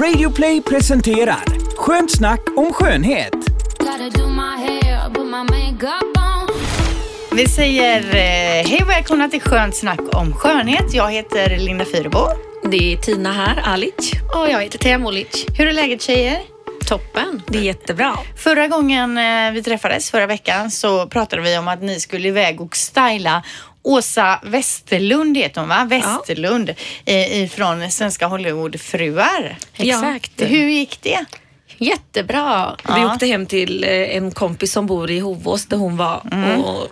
Radioplay presenterar Skönt snack om skönhet. Vi säger eh, hej och välkomna till Skönt snack om skönhet. Jag heter Linda Fyrebo. Det är Tina här, Alic. Och jag heter Thea Molic. Hur är läget tjejer? Toppen. Det är jättebra. Förra gången eh, vi träffades, förra veckan, så pratade vi om att ni skulle iväg och styla Åsa Westerlund heter hon va? Westerlund eh, ifrån Svenska Hollywoodfruar. Exakt. Hur gick det? Jättebra. Vi åkte hem till eh, en kompis som bor i Hovås där hon var. Och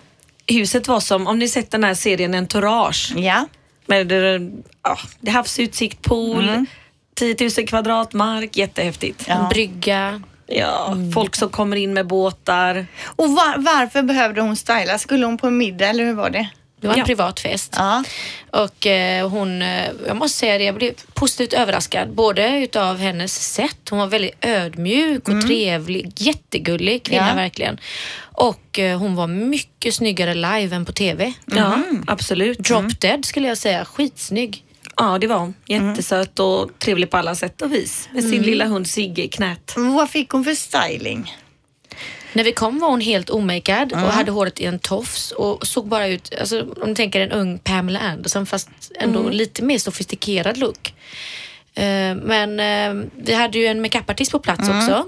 huset var som, om ni sett den här serien Entourage. Ja. Med eh, ja, det havsutsikt, pool, 10 000 kvadrat mark, jättehäftigt. Ja. Brygga. Ja, folk som kommer in med båtar. Och var, varför behövde hon styla? Skulle hon på en middag eller hur var det? Det var en Ja. privat fest. Ja. Och eh, hon, eh, jag måste säga det, jag blev positivt överraskad. Både utav hennes sätt, hon var väldigt ödmjuk och trevlig. Jättegullig kvinna Ja. verkligen. Och eh, hon var mycket snyggare live än på TV. Ja, absolut. Drop dead skulle jag säga, skitsnygg. Ja, det var hon. Jättesöt och trevlig på alla sätt och vis. Med sin lilla hund Sigge i knät. Vad fick hon för styling? När vi kom var hon helt omakead och hade håret i en tofs och såg bara ut, alltså, om ni tänker en ung Pamela Anderson fast ändå lite mer sofistikerad look. Eh, men eh, vi hade ju en makeupartist på plats också.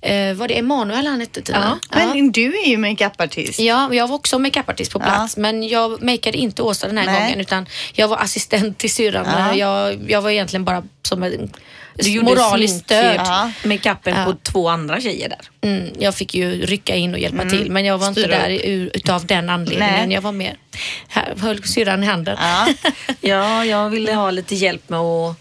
Eh, var det Emanuel han hette Tina? Men du är ju makeupartist. Ja, jag var också makeupartist på plats men jag makeade inte Åsa den här Nej. gången utan jag var assistent till syrran. Ja. Jag, jag var egentligen bara som en Du gjorde moraliskt stöd. Ja. makeupen Ja. på två andra tjejer där. Mm, jag fick ju rycka in och hjälpa till men jag var inte Styra där ur, utav den anledningen. Nej. Jag var mer, här, höll syrran i handen. Ja. Ja, jag ville ha lite hjälp med att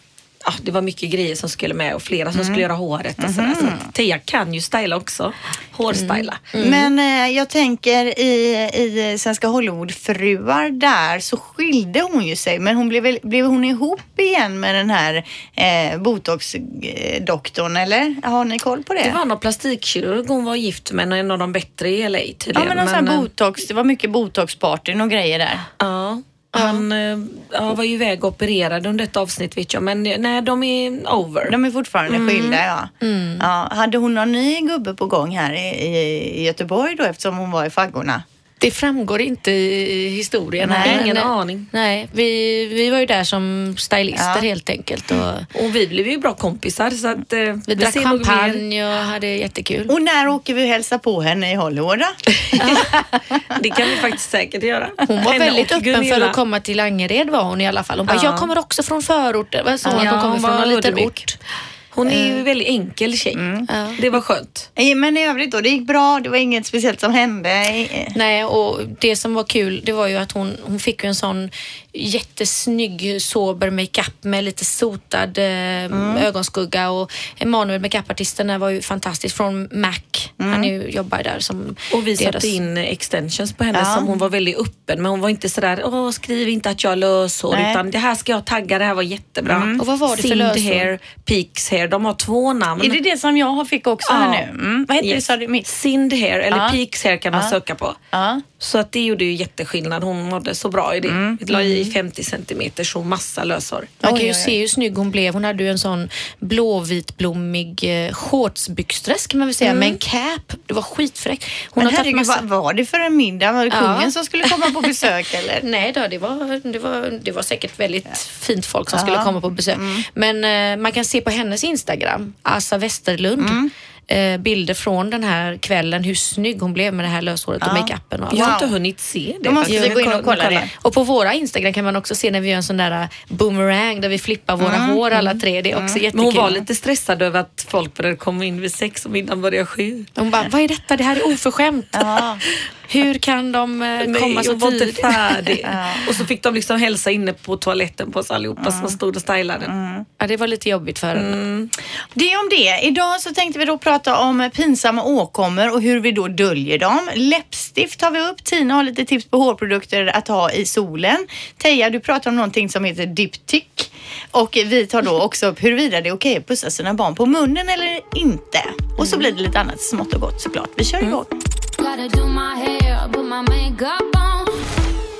Ja, det var mycket grejer som skulle med och flera som skulle göra håret och sådär. Så att Tia kan ju styla också. Hårstyla. Men eh, jag tänker i, i Svenska Hollywoodfruar där så skilde hon ju sig. Men hon blev, väl, blev hon ihop igen med den här eh, botox-doktorn eller? Har ni koll på det? Det var någon plastikkirurg hon var gift med, en av de bättre i LA ja tydligen. men någon sån här eh, botox. Det var mycket botox-partyn och grejer där. Ja, han eh, ja, var ju iväg och opererade under ett avsnitt vet jag. Men eh, nej, de är over. De är fortfarande skilda ja. ja. Hade hon någon ny gubbe på gång här i, i, i Göteborg då eftersom hon var i faggorna? Det framgår inte i historien. Nej, ingen Men, aning. Nej, vi, vi var ju där som stylister Ja. helt enkelt. Och Och vi blev ju bra kompisar så att eh, vi drack champagne och hade jättekul. Och när åker vi och hälsa på henne i Hollywood då? Det kan vi faktiskt säkert göra. Hon var Henne väldigt öppen för att komma till Angered var hon i alla fall. Hon bara, Ja. jag kommer också från förorten. Vad sa hon? Ja, att hon kommer hon från en liten ort. Hon är ju en väldigt enkel tjej. Det var skönt. Eh, Men i övrigt då, det gick bra, det var inget speciellt som hände. Eh, Nej, och det som var kul det var ju att hon, hon fick ju en sån jättesnygg sober makeup med lite sotad eh, ögonskugga och Emanuel makeupartisten där var ju fantastisk från Mac. Han är ju, jobbar där som Och vi deras- satte in extensions på henne Ja. som hon var väldigt öppen men hon var inte sådär, åh skriv inte att jag har löshår Nej. utan det här ska jag tagga, det här var jättebra. Och vad var det för löshår? hair, Peaks hair, de har två namn. Är det det som jag fick också här Ja. nu? Mm. Vad heter det Yes. sa du? Mitt? Sind hair eller Ja. Peaks hair kan man Ja. söka på. Ja. Så att det gjorde ju jätteskillnad. Hon mådde så bra i det. Vi la i 50 centimeter och massa löshår. Man kan ju se hur snygg hon blev. Hon hade ju en sån blåvitblommig eh, shortsbyxdress kan man väl säga med en cap. Det var skitfräckt. Hon Men har tagit herregud, massa... vad var det för en middag? Var det Ja. kungen som skulle komma på besök eller? Nej då, det var, det, var, det var säkert väldigt fint folk som Ja. skulle komma på besök. Mm. Men eh, man kan se på hennes Instagram, Asa Westerlund, Mm eh, bilder från den här kvällen, hur snygg hon blev med det här löshåret och Ja. makeupen och allt. Jag har Wow. inte hunnit se det. Då måste vi gå in och Jag kolla det. Och på våra Instagram kan man också se när vi gör en sån där eh, boomerang där vi flippar våra Mm. hår alla tre. Det är också jättekul. Men hon var lite stressad över att folk började komma in vid sex och middagen började sju. Hon bara, vad är detta? Det här är oförskämt. Ja. Hur kan de eh, komma Nej, så hon var inte tidigt? färdig. Och så fick de liksom hälsa inne på toaletten på oss allihopa som stod och stylade. Ja, det var lite jobbigt för henne. Det om det. Idag så tänkte vi då prata om pinsamma åkommor och hur vi då döljer dem. Läppstift har vi upp. Tina har lite tips på hårprodukter att ha i solen. Teija, du pratar om någonting som heter diptyk. Och vi tar då också upp huruvida det är okej att pussa sina barn på munnen eller inte. Och så blir det lite annat smått och gott såklart. Vi kör igång.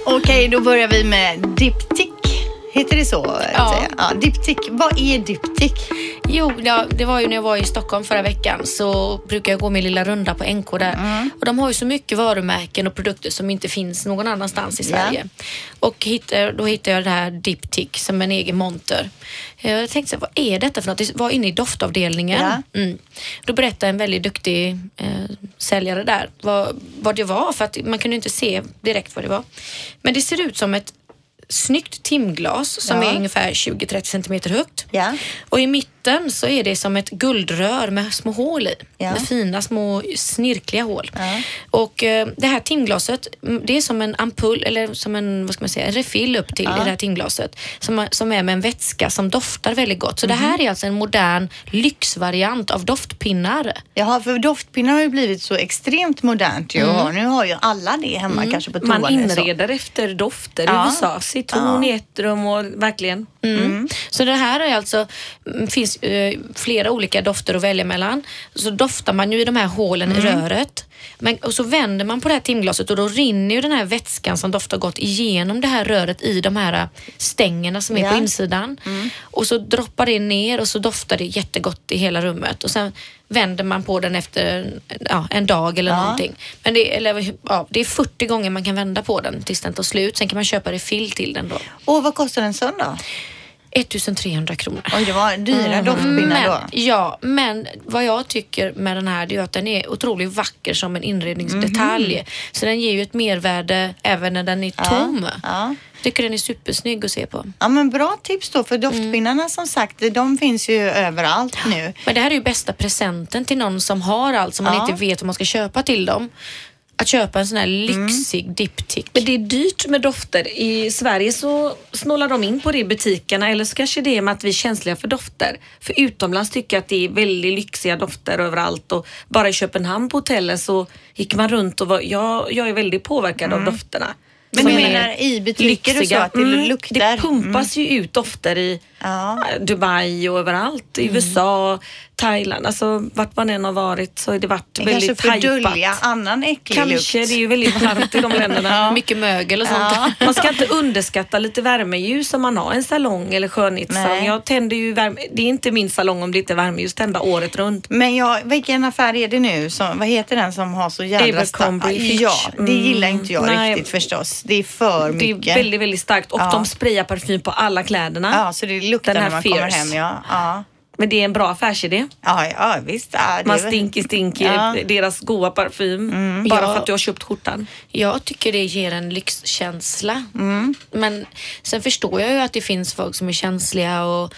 Okej, då börjar vi med diptyk. Heter det så? Ja. ja diptyk. Vad är diptyk? Jo, ja, det var ju när jag var i Stockholm förra veckan så brukar jag gå min lilla runda på NK där. Mm. Och de har ju så mycket varumärken och produkter som inte finns någon annanstans i Sverige. Och hittar, då hittade jag det här Diptyk som en egen monter. Jag tänkte så vad är detta för något? Det var inne i doftavdelningen. Ja. Mm. Då berättade en väldigt duktig eh, säljare där vad, vad det var för att man kunde inte se direkt vad det var. Men det ser ut som ett snyggt timglas som Ja. är ungefär 20-30 centimeter högt. Ja. Och i mitten så är det som ett guldrör med små hål i. Ja. Med fina små snirkliga hål. Ja. Och eh, det här timglaset, mm, det är som en ampull eller som en, vad ska man säga, en refill upp till i det här timglaset. Som, som är med en vätska som doftar väldigt gott. Så Mhm. det här är alltså en modern lyxvariant av doftpinnar. Jaha, för doftpinnar har ju blivit så extremt modernt ju. Och nu har ju alla det hemma kanske på toan. Man så. inreder efter dofter Ja. i USA. Citron Ja. i ett rum och verkligen. Mm. Så det här är alltså, mm, finns eh, flera olika dofter att välja mellan. Så doftar man ju i de här hålen i röret. Men, och så vänder man på det här timglaset och då rinner ju den här vätskan som doftar gott igenom det här röret i de här eh, stängerna som är Ja. på insidan. Och så droppar det ner och så doftar det jättegott i hela rummet. Och sen vänder man på den efter ja, en dag eller Ja. någonting. Men det, eller, ja, det är 40 gånger man kan vända på den tills den tar slut. Sen kan man köpa refill till den då. Och vad kostar en sån då? 1300 kronor. Oj, det var dyra doftpinnar då. Ja, men vad jag tycker med den här det är att den är otroligt vacker som en inredningsdetalj. Så den ger ju ett mervärde även när den är tom. Ja. Tycker den är supersnygg att se på. Ja men bra tips då för doftpinnarna som sagt de finns ju överallt nu. Men det här är ju bästa presenten till någon som har allt som man Ja. inte vet vad man ska köpa till dem. Att köpa en sån här lyxig Mm. diptyk. Men det är dyrt med dofter. I Sverige så snålar de in på det i butikerna eller så kanske det är med att vi är känsliga för dofter. För utomlands tycker jag att det är väldigt lyxiga dofter överallt och bara i Köpenhamn på hotellet så gick man runt och var, jag, jag är väldigt påverkad av dofterna. Men du menar i butiker och så lyxiga. att det Mm, luktar? Det pumpas ju ut dofter i Ja. Dubai och överallt. I USA, Thailand. Alltså vart man än har varit så har det varit Det kanske väldigt för att dölja hajpat. annan äcklig Kanske, lukt. det är ju väldigt varmt i de länderna. Mycket mögel och sånt. Ja. Man ska inte underskatta lite värmeljus om man har en salong eller skönhetssalong. Nej. Jag tänder ju värme, det är inte min salong om det inte är värmeljus tända året runt. Men jag, vilken affär är det nu? Som, vad heter den som har så jävla Abercrombie stark- Fitch. Ja, det gillar Mm, inte jag nej. riktigt förstås. Det är för Det är mycket. väldigt, väldigt starkt och Ja. de sprayar parfym på alla kläderna. Ja, så det luktar Den när här man kommer Fierce. hem. Ja, ja. Men det är en bra affärsidé. Ja, ja visst. Ja, det Man stinky stinky, Ja. deras goa parfym. Bara Ja. för att du har köpt skjortan. Jag tycker det ger en lyxkänsla. Mm. Men sen förstår jag ju att det finns folk som är känsliga och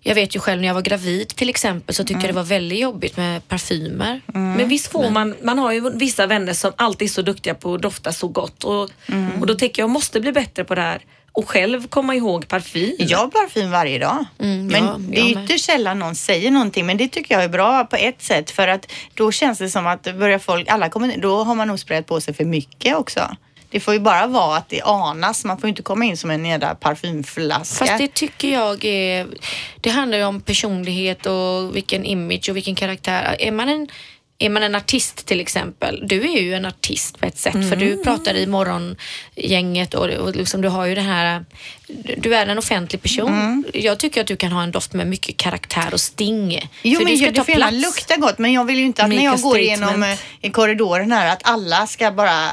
jag vet ju själv när jag var gravid till exempel så tyckte Mm. jag det var väldigt jobbigt med parfymer. Men visst får man, man har ju vissa vänner som alltid är så duktiga på att dofta så gott och, Mm. och då tänker jag måste bli bättre på det här och själv komma ihåg parfym. Jag har parfym varje dag. Mm, men ja, det är ytterst sällan någon säger någonting. Men det tycker jag är bra på ett sätt. För att då känns det som att börjar folk, alla kommer, då har man nog sprayat på sig för mycket också. Det får ju bara vara att det anas. Man får ju inte komma in som en jävla parfymflaska. Fast det tycker jag är, det handlar ju om personlighet och vilken image och vilken karaktär. Är man en är man en artist till exempel, du är ju en artist på ett sätt för du Mm. pratar i morgongänget och, och liksom, du har ju det här, du är en offentlig person. Jag tycker att du kan ha en doft med mycket karaktär och sting. Jo för men du ska det ta plats. lukta gott men jag vill ju inte att när Make jag a går igenom eh, i korridoren här att alla ska bara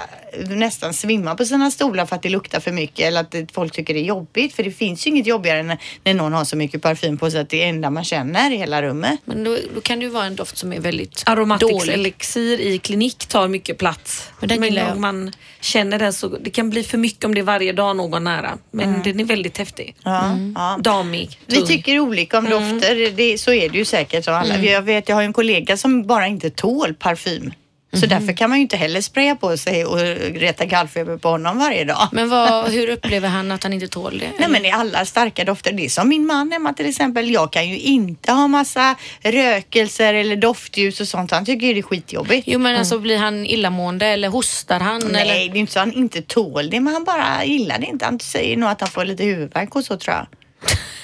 nästan svimma på sina stolar för att det luktar för mycket eller att folk tycker det är jobbigt. För det finns ju inget jobbigare än när, någon har så mycket parfym på sig att det är enda man känner i hela rummet. Men då, då kan det ju vara en doft som är väldigt Aromatics dålig. elixir i klinik tar mycket plats. Men jag. om man känner den så, det kan bli för mycket om det är varje dag någon nära. Men den är väldigt häftig. Ja, ja. Damig, Vi tung. tycker olika om dofter, det, så är det ju säkert alla. Jag vet, jag har ju en kollega som bara inte tål parfym. Så därför kan man ju inte heller spraya på sig och reta gallfeber på honom varje dag. Men vad, hur upplever han att han inte tål det? Nej men det är alla starka dofter. Det är som min man hemma till exempel. Jag kan ju inte ha massa rökelser eller doftljus och sånt. Han tycker ju det är skitjobbigt. Jo men alltså blir han illamående eller hostar han? Nej, Eller? det är inte så han inte tål det, men han bara gillar det inte. Han säger nog att han får lite huvudvärk och så tror jag.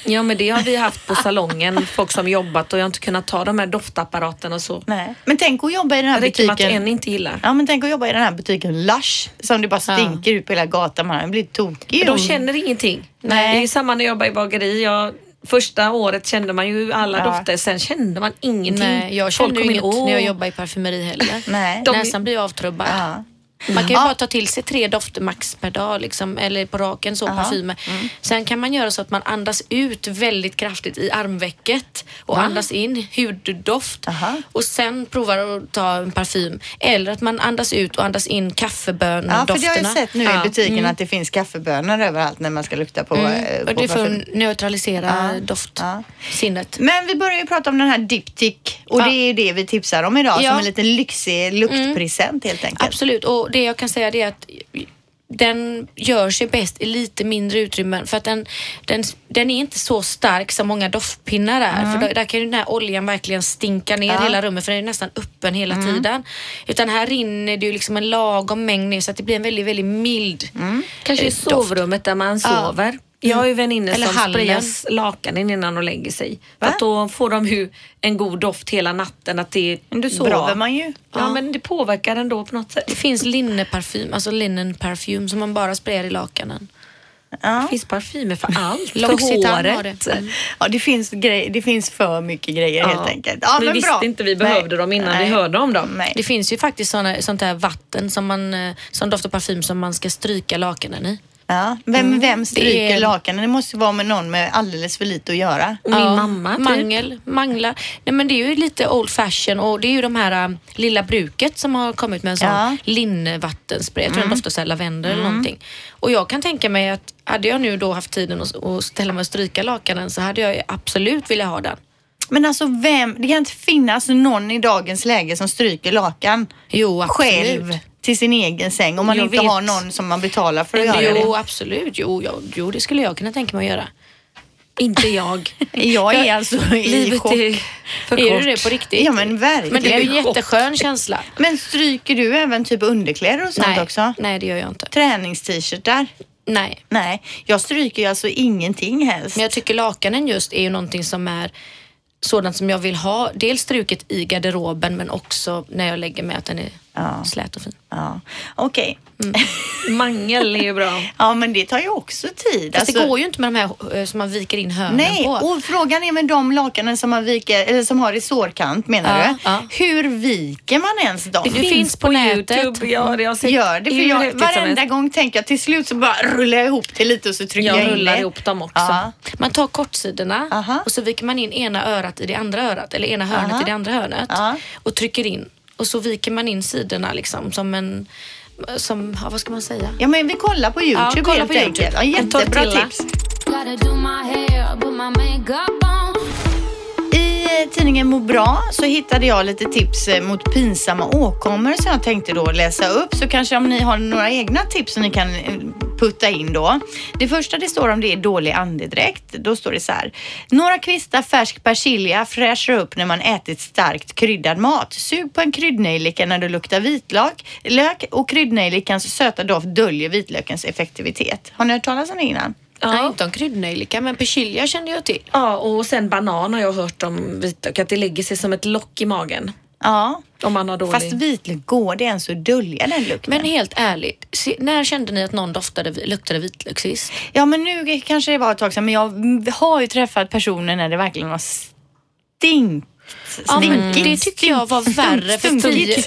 Ja men det har vi haft på salongen, folk som jobbat och jag har inte kunnat ta de här doftapparaterna och så. Nej. Men tänk att jobba i den här Det räcker med att butiken. en inte gillar. Ja men tänk att jobba i den här butiken Lush som det bara Ja. stinker ut på hela gatan. Man blir tokig. De känner ingenting. Nej. Det är samma när jag jobbade i bageri. Jag, första året kände man ju alla Ja. dofter, sen kände man ingenting. Nej, jag Folk kände ju kom in, inget "Åh." när jag jobbade i parfymeri heller. Nej. De- Näsan blir ju avtrubbad. Ja. Man kan ju Ja. bara ta till sig tre dofter max per dag liksom, eller på raken så parfymer. Mm. Sen kan man göra så att man andas ut väldigt kraftigt i armvecket och andas in huddoft Aha. och sen provar att ta en parfym. Eller att man andas ut och andas in Ja, för det har jag sett nu Ja. i butiken att det finns kaffebönor överallt när man ska lukta på, eh, Mm. på Och det parfym. att neutralisera Ja. doftsinnet. Men vi börjar ju prata om den här Diptyque och det är ju det vi tipsar om idag som en liten lyxig luktpresent helt enkelt. Absolut, och det jag kan säga det är att den gör sig bäst i lite mindre utrymmen för att den, den, den är inte så stark som många doftpinnar är. För där, där kan ju den här oljan verkligen stinka ner Ja. hela rummet för den är nästan öppen hela tiden. Utan här rinner det ju liksom en lagom mängd ner så att det blir en väldigt, väldigt mild Kanske i eh, sovrummet där man sover. Jag har ju väninnor som hallen. sprayar lakanen innan de lägger sig. För Va? att då får de ju en god doft hela natten. Att det är Men då sover bra. man ju. Ja, men det påverkar ändå på något sätt. Det finns linneparfym, alltså linen parfym som man bara sprayar i lakanen. Det Ja. finns parfymer för allt. För håret. det. Mm. Ja, det finns, grej, det finns för mycket grejer Ja. helt enkelt. Ja, Vi men visste bra. inte vi behövde dem innan vi hörde om dem. Nej. Det finns ju faktiskt såna, sånt där vatten som, man, eh, som doftar parfym som man ska stryka lakanen i. Ja. Vem, vem stryker Det lakanen? Det måste vara med någon med alldeles för lite att göra. Min mamma typ. Mangel, manglar. Nej men det är ju lite old fashion och det är ju de här äh, lilla bruket som har kommit med en sån Ja. linnevattenspray. Jag tror den doftar lavendel eller någonting. Och jag kan tänka mig att hade jag nu då haft tiden att, att ställa mig och stryka lakanen så hade jag absolut velat ha den. Men alltså vem, det kan inte finnas någon i dagens läge som stryker lakan Jo, absolut. själv till sin egen säng om man Jag inte vet. har någon som man betalar för att göra Jo, det. absolut. Jo, jo, jo, det skulle jag kunna tänka mig att göra. Inte jag. Jag är alltså i Livet chock. är för är kort. du det på riktigt? Ja men verkligen. Men det är en jätteskön känsla. Men stryker du även typ underkläder och sånt Nej, också? nej, det gör jag inte. Tränings-t-shirtar? Nej. Nej, jag stryker ju alltså ingenting helst. Men jag tycker lakanen just är ju någonting som är sådant som jag vill ha. Dels struket i garderoben men också när jag lägger mig att den är Ja. slät och fin. Ja. Okej. Mangel är ju bra. Ja men det tar ju också tid. Fast Alltså- det går ju inte med de här eh, som man viker in hörnen Nej, på. och frågan är med de lakanen som man viker, eller som har resårkant menar Ja, du? ja. Hur viker man ens dem? Det finns på nätet. Youtube. Ja, det har jag sett. Gör det, för jag, varenda gång tänker jag till slut så bara rullar jag ihop det lite och så trycker jag, Jag in rullar det. ihop dem också. Ja. Man tar kortsidorna Aha. och så viker man in ena örat i det andra örat eller ena hörnet Aha. i det andra hörnet Ja. och trycker in. Och så viker man in sidorna liksom som en, som, ja, vad ska man säga? ja men vi kollar på Youtube Ja, kolla helt på YouTube. enkelt. Ja, En jättebra tips. I tidningen Må bra så hittade jag lite tips eh, mot pinsamma åkommor som jag tänkte då läsa upp. Så kanske om ni har några egna tips som ni kan eh, putta in då. Det första det står om det är dålig andedräkt. Då står det så här. Några kvistar färsk persilja fräschar upp när man ätit starkt kryddad mat. Sug på en kryddnejlika när du luktar vitlök lök och kryddnejlikans söta doft döljer vitlökens effektivitet. Har ni hört talas om det innan? Nej, inte om kryddnejlika men persilja kände jag till. Ja, och sen banan har jag hört om vitlök, att det lägger sig som ett lock i magen. Ja, Om man har dålig... fast vitlök går det ens att dölja den lukten? Men helt ärligt, se, när kände ni att någon doftade, luktade vitlök sist? Ja, men nu kanske det var ett tag sedan, men jag har ju träffat personer när det verkligen var stink. Ja, men det tycker jag var värre för tio...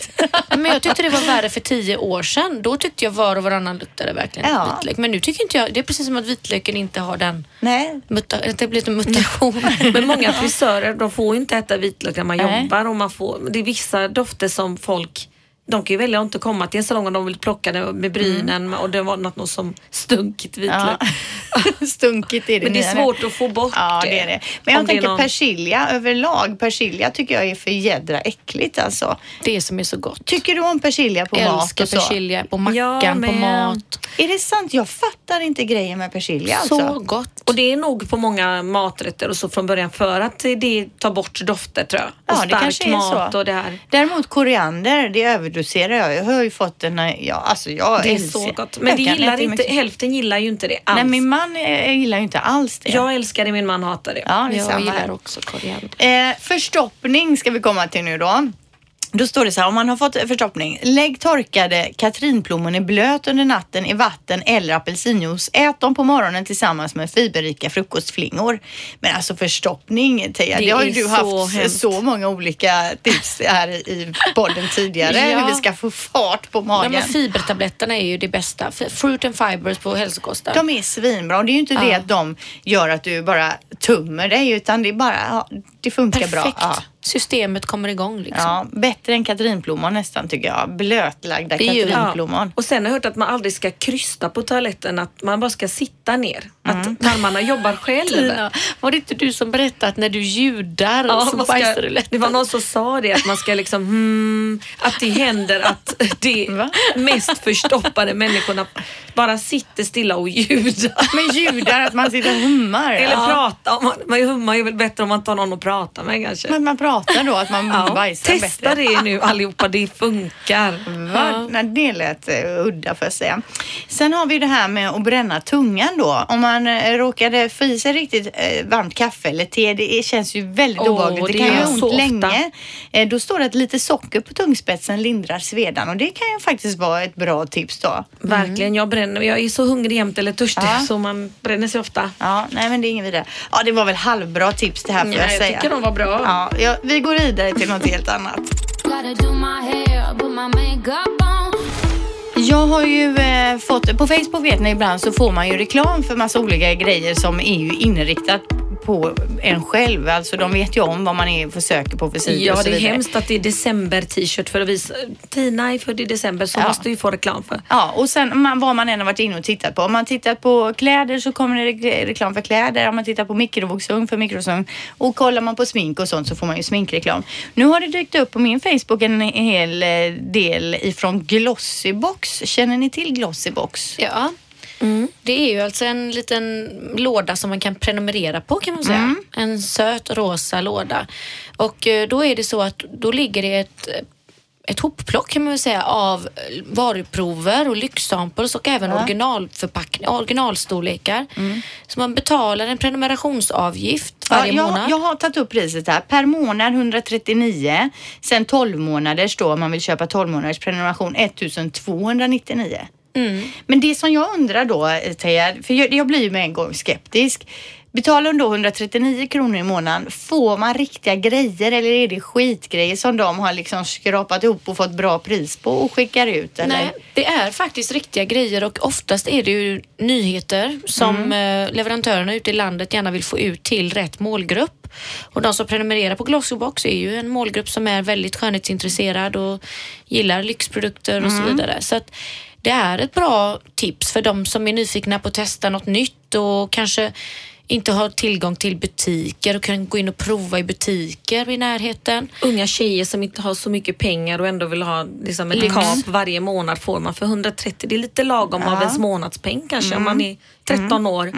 Men jag tyckte det var värre för tio år sedan. Då tyckte jag var och varannan luktade verkligen Ja. vitlök. Men nu tycker inte jag... Det är precis som att vitlöken inte har den... Nej, Mutta, att det blir en mutation. Men många frisörer de får ju inte äta vitlök när man Nej. jobbar. Och man får, det är vissa dofter som folk de kan ju välja att inte komma till en salong om de vill plocka det med brynen och det var något, något som stunkigt vitlök. ja. stunkigt är det Men det är svårt att få bort Ja, det är det. Men jag det är tänker någon- persilja överlag. Persilja tycker jag är för jädra äckligt alltså. det som är så gott. Tycker du om persilja på mat Älskar och så? persilja på mackan, Ja, på mat. Är det sant? Jag fattar inte grejen med persilja alltså. Så gott. Och det är nog på många maträtter och så från början för att det tar bort dofter tror jag. Ja, och det stark kanske är mat så. och det här. Däremot koriander, det överdoserar producerar jag. Jag har ju fått en, ja alltså jag Det är älskar- så gott. Men det jag gillar inte, mycket- hälften gillar ju inte det alls. Nej, min man eh, gillar ju inte alls det. Jag älskar det, min man hatar det. ja, det Jag samma här. gillar också koriander. Eh, förstoppning ska vi komma till nu då. Då står det så här, om man har fått förstoppning, lägg torkade katrinplommon i blöt under natten i vatten eller apelsinjuice. Ät dem på morgonen tillsammans med fiberrika frukostflingor. Men alltså förstoppning, Teija, det, Det har ju du haft hemskt. så många olika tips här i podden tidigare, Ja. hur vi ska få fart på Ja, magen. men fibertabletterna är ju det bästa. Fruit and fibers på hälsokosten. De är svinbra och det är ju inte det Ja. att de gör att du bara tummer dig utan det är bara, ja, det funkar Perfekt. bra. Ja. Systemet kommer igång liksom. Ja, bättre än katrinplommon nästan tycker jag. Blötlagda katrinplommon. Och sen har jag hört att man aldrig ska krysta på toaletten, att man bara ska sitta ner. Mm. Att tarmarna jobbar själv. Tina, var det inte du som berättade att när du ljudar Ja, så man bajsar ska, du lätt? det var någon som sa det, att man ska liksom, hmm, att det händer att de mest förstoppade människorna bara sitter stilla och ljudar. Men ljudar, att man sitter och hummar. Eller ja. prata, om man, man hummar ju väl bättre om man tar någon att prata med kanske. Men man pratar då, att man Ja, bajsar testa bättre. det nu allihopa, det funkar. Va? Nej, det lät uh, udda får jag säga. Sen har vi det här med att bränna tungan då. Om man uh, råkade få i sig riktigt uh, varmt kaffe eller te, det känns ju väldigt Åh, obehagligt. Det, det kan gör göra ont ofta. länge. Eh, då står det att lite socker på tungspetsen lindrar svedan och det kan ju faktiskt vara ett bra tips då. Verkligen, jag bränner Jag är så hungrig jämt eller törstig Ja. så man bränner sig ofta. Ja, nej men det är inget vidare. Ja, det var väl halvbra tips det här får Ja, jag jag säga. tycker de var bra. Ja, ja, vi går vidare till något helt annat. Jag har ju eh, fått, på Facebook vet ni ibland så får man ju reklam för massa olika grejer som är ju inriktat på en själv. Alltså de vet ju om vad man är försöker på för sidor och Ja, så det är vidare. hemskt att det är december t-shirt för att visa. Tina är född i december så Ja. måste vi få reklam för. Ja, och sen man, vad man än har varit inne och tittat på. Om man tittar på kläder så kommer det re- reklam för kläder. Om man tittar på mikrovågsugn för mikrovågsugn. Och kollar man på smink och sånt så får man ju sminkreklam. Nu har det dykt upp på min Facebook en hel eh, del ifrån Glossybox. Känner ni till Glossybox? Ja. Det är ju alltså en liten låda som man kan prenumerera på kan man säga. En söt rosa låda. Och eh, då är det så att då ligger det ett ett hopplock kan man väl säga av varuprover och lyxsamples och även originalförpackningar, originalstorlekar. Så man betalar en prenumerationsavgift varje jag, månad. jag har tagit upp priset här. Per månad 139. Sen 12 månaders då om man vill köpa 12 månaders prenumeration 1299. Mm. Men det som jag undrar då, eh, Teija, för jag, jag blir ju med en gång skeptisk. Betalar de då 139 kronor i månaden, får man riktiga grejer eller är det skitgrejer som de har liksom skrapat ihop och fått bra pris på och skickar ut? Eller? Nej, det är faktiskt riktiga grejer och oftast är det ju nyheter som Mm. eh, leverantörerna ute i landet gärna vill få ut till rätt målgrupp. Och de som prenumererar på Glossybox är ju en målgrupp som är väldigt skönhetsintresserad och gillar lyxprodukter och så Mm. vidare. Så att det är ett bra tips för de som är nyfikna på att testa något nytt och kanske inte har tillgång till butiker och kan gå in och prova i butiker i närheten. Unga tjejer som inte har så mycket pengar och ändå vill ha liksom ett Lyx. kap varje månad får man för 130. Det är lite lagom av ens månadspeng kanske om man är 13 år.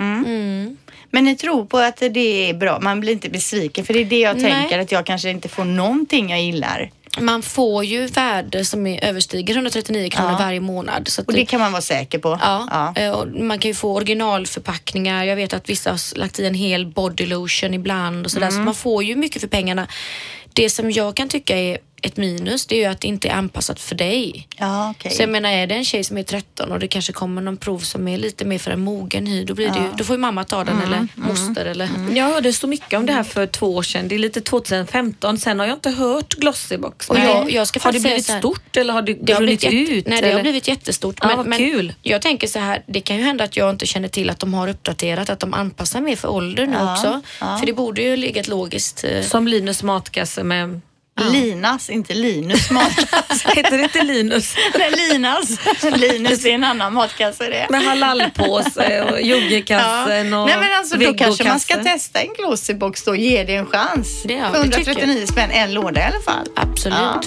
Men ni tror på att det är bra? Man blir inte besviken för det är det jag Nej. tänker att jag kanske inte får någonting jag gillar. Man får ju värde som är överstiger 139 kronor Ja. varje månad. Så Och det kan man vara säker på. Ja, eh, och man kan ju få originalförpackningar. Jag vet att vissa har lagt i en hel body lotion ibland och sådär. Mm. Så man får ju mycket för pengarna. Det som jag kan tycka är ett minus, det är ju att det inte är anpassat för dig. Ja, okej. Så jag menar, är det en tjej som är 13 och det kanske kommer någon prov som är lite mer för en mogen hy, då, blir det ju, då får ju mamma ta den Mm, eller moster eller... Jag hörde så mycket om det här för två år sedan. Det är lite 2015. Sen har jag inte hört Glossybox. Och jag- jag ska har det blivit här- stort eller har det, Det har, runnit ut? nej, det har eller? blivit jättestort. Ja, vad kul. Jag tänker så här, det kan ju hända att jag inte känner till att de har uppdaterat, att de anpassar mer för ålder nu Ja, också. ja. För det borde ju ligga ett logiskt... eh, Som Linus matkasse med... Linas, inte Linus matkasse. Heter det inte Linus? Nej, Linas. Linus är en annan matkasse det. Med halalpåse och yoghurtkassen och Nej men alltså då kanske man ska testa en glossybox då, ge det en chans. Det- ja, För det tycker 139 spänn, en låda i alla fall. Absolut. Ja.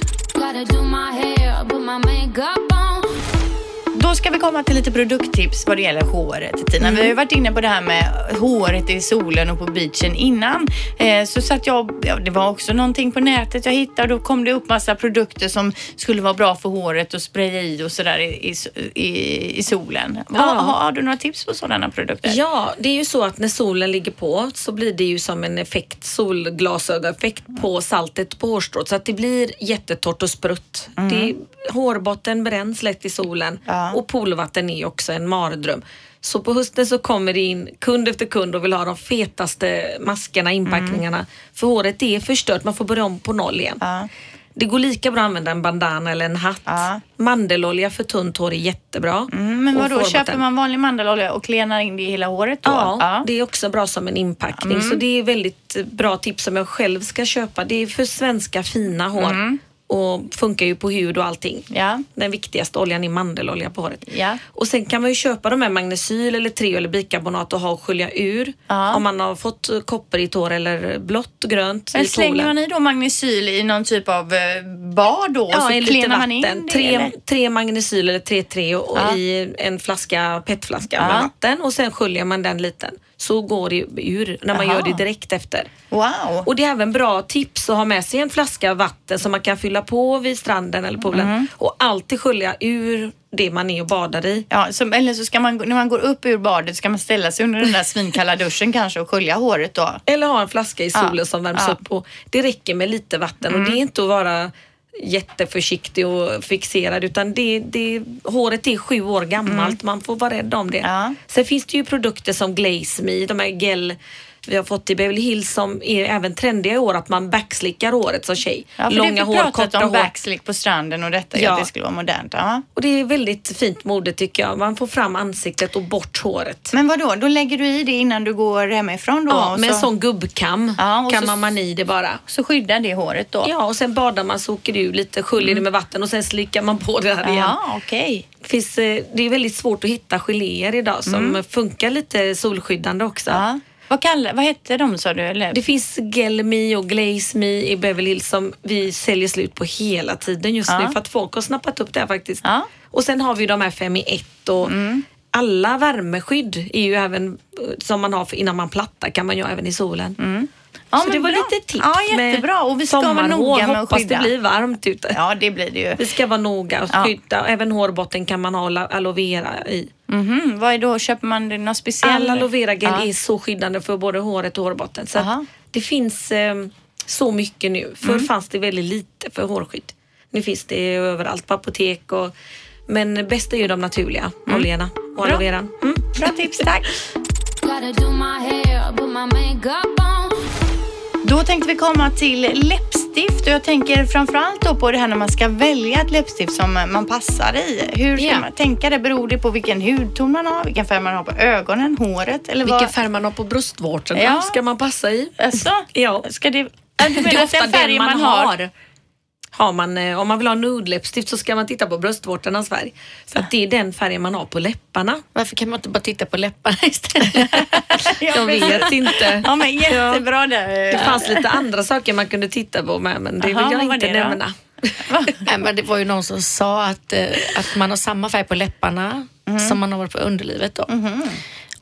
Då ska vi komma till lite produkttips vad det gäller håret. Tina. Vi har ju varit inne på det här med håret i solen och på beachen innan. Eh, så satt jag, ja, det var också någonting på nätet jag hittade och då kom det upp massa produkter som skulle vara bra för håret och spraya i och sådär i, i, i, solen. Ja. har, har du några tips på sådana produkter? Ja, det är ju så att när solen ligger på så blir det ju som en effekt, solglasögoneffekt på saltet på hårstrået så att det blir jättetorrt och sprutt. Det, hårbotten bränns lätt i solen Ja. Och poolvatten är också en mardröm. Så på hösten så kommer det in kund efter kund och vill ha de fetaste maskerna, inpackningarna. För håret är förstört, man får börja om på noll igen. Ja. Det går lika bra att använda en bandana eller en hatt. Ja. Mandelolja för tunt hår är jättebra. Mm, men Och vad då fårbotten. köper man vanlig mandelolja och klenar in det i hela håret då? Ja, det är också bra som en inpackning. Mm. Så det är väldigt bra tips som jag själv ska köpa. Det är för svenska fina hår och funkar ju på hud och allting. Ja. Den viktigaste oljan är mandelolja på håret. Ja. Och sen kan man ju köpa de här magnesyl eller treo eller bikarbonat och ha och skölja ur. Ja. Om man har fått koppar i hår eller blått och grönt Men i slänger poolen. man i då magnesyl i någon typ av eh, bad då? Ja, så i lite klenar man in vatten. det, Tre, eller? tre magnesyl eller tre treo och i en flaska petflaska med vatten och sen sköljer man den liten. Så går det ur när man Jaha. gör det direkt efter. Wow. Och det är även bra tips att ha med sig en flaska vatten som man kan fylla på vid stranden eller poolen Mm. och alltid skölja ur det man är och badar i. Ja, som, eller så ska man, när man går upp ur badet ska man ställa sig under den där svinkalla duschen kanske och skölja håret då. Eller ha en flaska i solen Ja. som värms Ja. upp och det räcker med lite vatten och det är inte att vara jätteförsiktig och fixerad utan det, det, håret är sju år gammalt, man får vara rädd om det. Ja. Sen finns det ju produkter som Glaze Me, de här gel vi har fått i Beverly Hills som är även trendiga i år att man backslickar håret som tjej. Ja, för Långa hår, korta om hår. backslick på stranden och detta, ja. Att det skulle vara modernt. Ja. Och det är väldigt fint mode tycker jag. Man får fram ansiktet och bort håret. Men vad då? då lägger du i det innan du går hemifrån då? Ja, med en så, sån gubbkam Ja, så- man i det bara. så skyddar det håret då? Ja, och sen badar man så åker det ur lite, sköljer det med vatten och sen slickar man på det här igen. Ja, okej. Finns, eh, det är väldigt svårt att hitta geléer idag som funkar lite solskyddande också. Ja. Vad, kall, vad hette de sa du? Eller? Det finns Gelme och Glaze Me i Beverly Hills som vi säljer slut på hela tiden just Ja. nu för att folk har snappat upp det här faktiskt. Ja. Mm. Och sen har vi de här fem i ett och alla värmeskydd är ju även eh, som man har innan man plattar kan man ju ha även i solen. Ja, Så det var bra. lite tips Ja, jättebra. Och vi ska vara noga med att Hoppas skydda. det blir varmt ute. Ja, det blir det ju. Vi ska vara noga och Ja. skydda. Och Även hårbotten kan man ha aloe vera i. Mhm. Vad är då? Köper man det något speciellt? All aloe vera gel Ja. är så skyddande för både håret och hårbotten. Så det finns eh, så mycket nu. Förr Mm. fanns det väldigt lite för hårskydd. Nu finns det överallt på apotek och men bäst är ju de naturliga oljorna och aloe Mm. Bra. veran. Mm. Bra tips, tack. Då tänkte vi komma till läppstift och jag tänker framförallt då på det här när man ska välja ett läppstift som man passar i. Hur ska Ja. man tänka det? Beror det på vilken hudton man har, vilken färg man har på ögonen, håret eller Vilken vad? färg man har på bröstvårtorna Ja. ska man passa i. Alltså, Ja. ska det... Du Det menar är att ofta den färg man har? Har man, eh, om man vill ha nude läppstift så ska man titta på bröstvårtornas färg. För att det är den färgen man har på läpparna. Varför kan man inte bara titta på läpparna istället? Jag vet inte. Ja, men jättebra där. Det fanns lite andra saker man kunde titta på med men det Aha, vill jag vad var inte nämna. Nej, men det var ju någon som sa att, eh, att man har samma färg på läpparna som man har på underlivet. Då.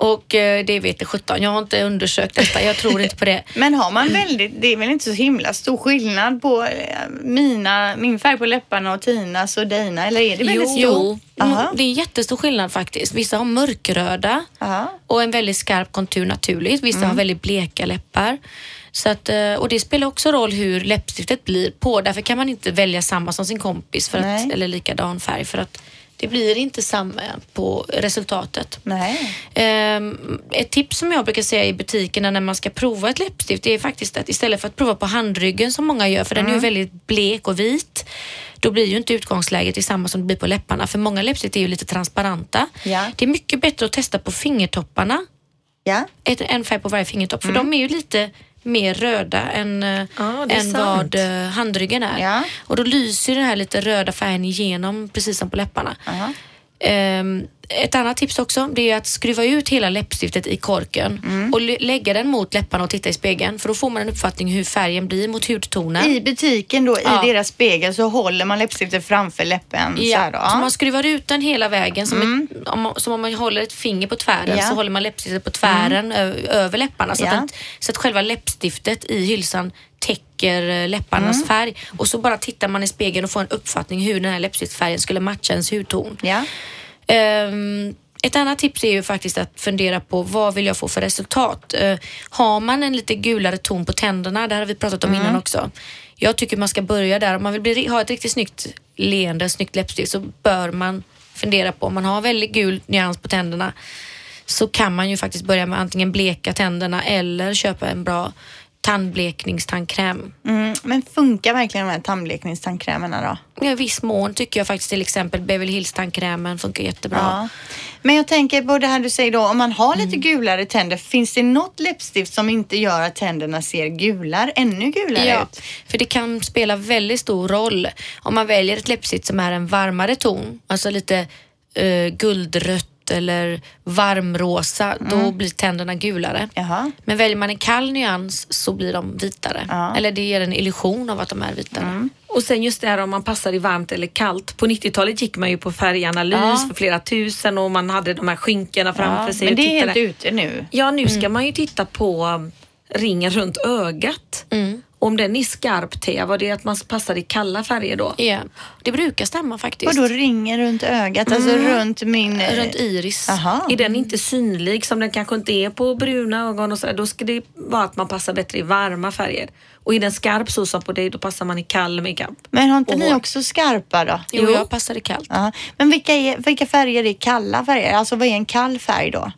Och eh, det vet jag sjutton. Jag har inte undersökt detta. Jag tror inte på det. Men har man väldigt, det är väl inte så himla stor skillnad på eh, mina, min färg på läpparna och Tinas och Dina eller är det väldigt stor? Jo, Aha. det är jättestor skillnad faktiskt. Vissa har mörkröda Aha. och en väldigt skarp kontur naturligt. Vissa Mm. har väldigt bleka läppar. Så att, eh, och det spelar också roll hur läppstiftet blir på. Därför kan man inte välja samma som sin kompis för Nej. att, eller likadan färg för att det blir inte samma på resultatet. Nej. Ehm, ett tips som jag brukar säga i butikerna när man ska prova ett läppstift det är faktiskt att istället för att prova på handryggen som många gör, för den är Mm. ju väldigt blek och vit, då blir ju inte utgångsläget detsamma som det blir på läpparna. För många läppstift är ju lite transparenta. Ja. Det är mycket bättre att testa på fingertopparna, Ja. ett, en färg på varje fingertopp, Mm. för de är ju lite mer röda än, är än sant. vad eh, handryggen är. Ja. Och då lyser den här lite röda färgen igenom precis som på läpparna. Aha. Ehm, ett annat tips också, det är att skruva ut hela läppstiftet i korken Mm. och lä- lägga den mot läpparna och titta i spegeln. För då får man en uppfattning hur färgen blir mot hudtonen. I butiken då, Ja. i deras spegel, så håller man läppstiftet framför läppen. så här då. Ja, så man skruvar ut den hela vägen som, ett, om, man- som om man håller ett finger på tvären Mm. Ja. Mm. så håller man läppstiftet på tvären ö, över läpparna så, Ja. att, så att själva läppstiftet i hylsan täcker eh, läpparnas Mm. färg och så bara tittar man i spegeln och får en uppfattning hur den här läppstiftsfärgen skulle matcha ens hudton. Ja. Ehm, ett annat tips är ju faktiskt att fundera på vad vill jag få för resultat. Eh, har man en lite gulare ton på tänderna, det här har vi pratat om Mm. innan också. Jag tycker man ska börja där. Om man vill bli, ha ett riktigt snyggt leende, snyggt läppstift så bör man fundera på om man har väldigt gul nyans på tänderna så kan man ju faktiskt börja med antingen bleka tänderna eller köpa en bra tandblekningstandkräm. Mm, men funkar verkligen de här tandblekningstandkrämerna då? I viss mån tycker jag faktiskt till exempel Beverly Hills tandkrämen funkar jättebra. Ja. Men jag tänker på det här du säger då, om man har Mm. lite gulare tänder, finns det något läppstift som inte gör att tänderna ser gulare, ännu gulare Ja, ut? för det kan spela väldigt stor roll om man väljer ett läppstift som är en varmare ton, alltså lite eh, guldrött eller varmrosa, då Mm. blir tänderna gulare. Jaha. Men väljer man en kall nyans så blir de vitare. Ja. Mm. Eller det ger en illusion av att de är vitare. Och sen just det här om man passar i varmt eller kallt. På 90-talet gick man ju på färganalys Ja. för flera tusen och man hade de här skynkena framför Ja, sig. men det är helt ute nu. Ja, nu ska man ju titta på ringen runt ögat. Om den är skarp te, var det att man passar i kalla färger då? Ja, det brukar stämma faktiskt. Vadå ringer runt ögat, alltså runt min... eh, Runt iris. Aha. Är den inte synlig som den kanske inte är på bruna ögon och så, då ska det vara att man passar bättre i varma färger. Och är den skarp så som på dig, då passar man i kall makeup. Men har inte Och ni hår. också skarpa då? Jo, jag passar i kallt. Ja. Men vilka, är, vilka färger är kalla färger? Alltså vad är en kall färg då?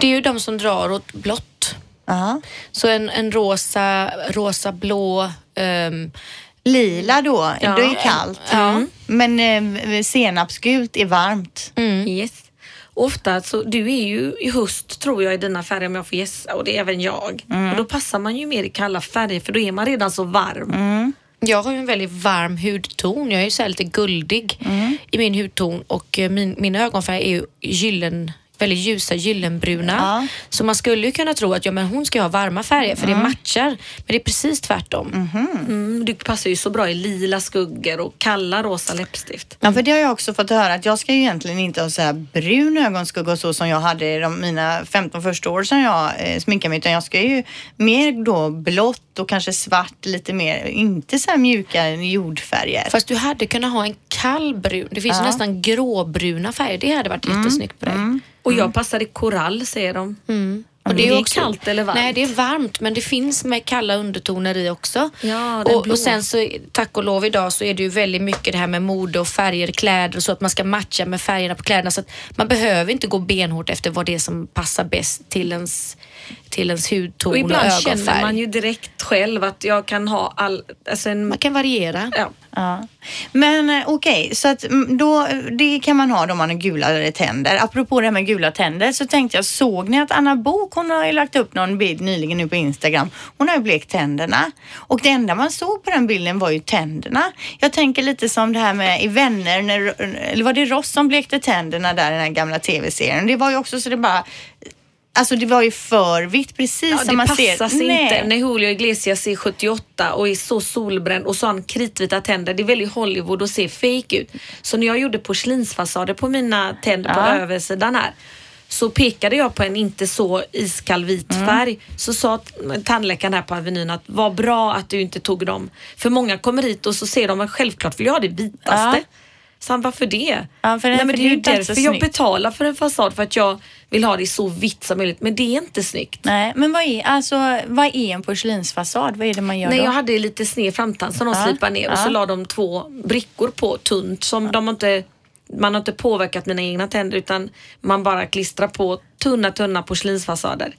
Det är ju de som drar åt blått. Ja. Så en, en rosa, rosa, blå, ehm, Lila då, Ja. det är kallt. Ja. Men eh, senapsgult är varmt. Yes. Och Ofta så, du är ju i höst tror jag i dina färger om jag får gissa och det är även jag. Och då passar man ju mer i kalla färger för då är man redan så varm. Jag har ju en väldigt varm hudton. Jag är ju så här lite guldig Mm. i min hudton och eh, min, min ögonfärg är ju gyllen, väldigt ljusa gyllenbruna. Ja. Så man skulle ju kunna tro att ja, men hon ska ha varma färger för det matchar. Men det är precis tvärtom. Mm, du passar ju så bra i lila skuggor och kalla rosa läppstift. Ja, för det har jag också fått höra att jag ska ju egentligen inte ha så här brun ögonskugga och så som jag hade i de, mina 15 första år sedan jag eh, sminkade mig utan jag ska ju mer då blått och kanske svart lite mer, inte så här mjuka jordfärger. Fast du hade kunnat ha en kall brun. Det finns Ja. nästan gråbruna färger. Det hade varit jättesnyggt på dig. Och jag passar i korall säger de. Och är det kallt eller varmt? Nej, det är varmt men det finns med kalla undertoner i också. Ja, och, och sen så, tack och lov idag så är det ju väldigt mycket det här med mode och färger, kläder och så att man ska matcha med färgerna på kläderna så att man behöver inte gå benhårt efter vad det är som passar bäst till ens, till ens hudton Och och, ibland känner ögonfärg. man ju direkt själv att jag kan ha all... Alltså en, Man kan variera. ja. Ja. Men eh, okej, så att mm, då, det kan man ha då man har gulare tänder. Apropå det här med gula tänder så tänkte jag, såg ni att Anna Bok hon har ju lagt upp någon bild nyligen nu på Instagram. Hon har ju blekt tänderna och det enda man såg på den bilden var ju tänderna. Jag tänker lite som det här med i Vänner, när, eller var det Ross som blekte tänderna där i den här gamla tv-serien? Det var ju också så det bara Alltså det var ju för vitt precis Ja, som det man ser. sig Nej. inte när Julio Iglesias är 78 och är så solbränd och så har han kritvita tänder. Det är väldigt Hollywood och ser fake ut. Så när jag gjorde porslinsfasader på mina tänder på Ja. översidan här så pekade jag på en inte så iskall vit Mm. färg. Så sa tandläkaren här på Avenyn att vad bra att du inte tog dem. För många kommer hit och så ser de att självklart vill jag ha det vitaste. Ja. Så han, varför det? Ja, för Nej, men det är ju därför jag betalar för en fasad för att jag vill ha det så vitt som möjligt. Men det är inte snyggt. Nej, men vad är, alltså, vad är en porslinsfasad? Vad är det man gör Nej, då? jag hade lite sned framtand som de Ja, slipade ner och så ja. la de två brickor på tunt som de har inte man har inte påverkat mina egna tänder utan man bara klistrar på tunna, tunna porslinsfasader.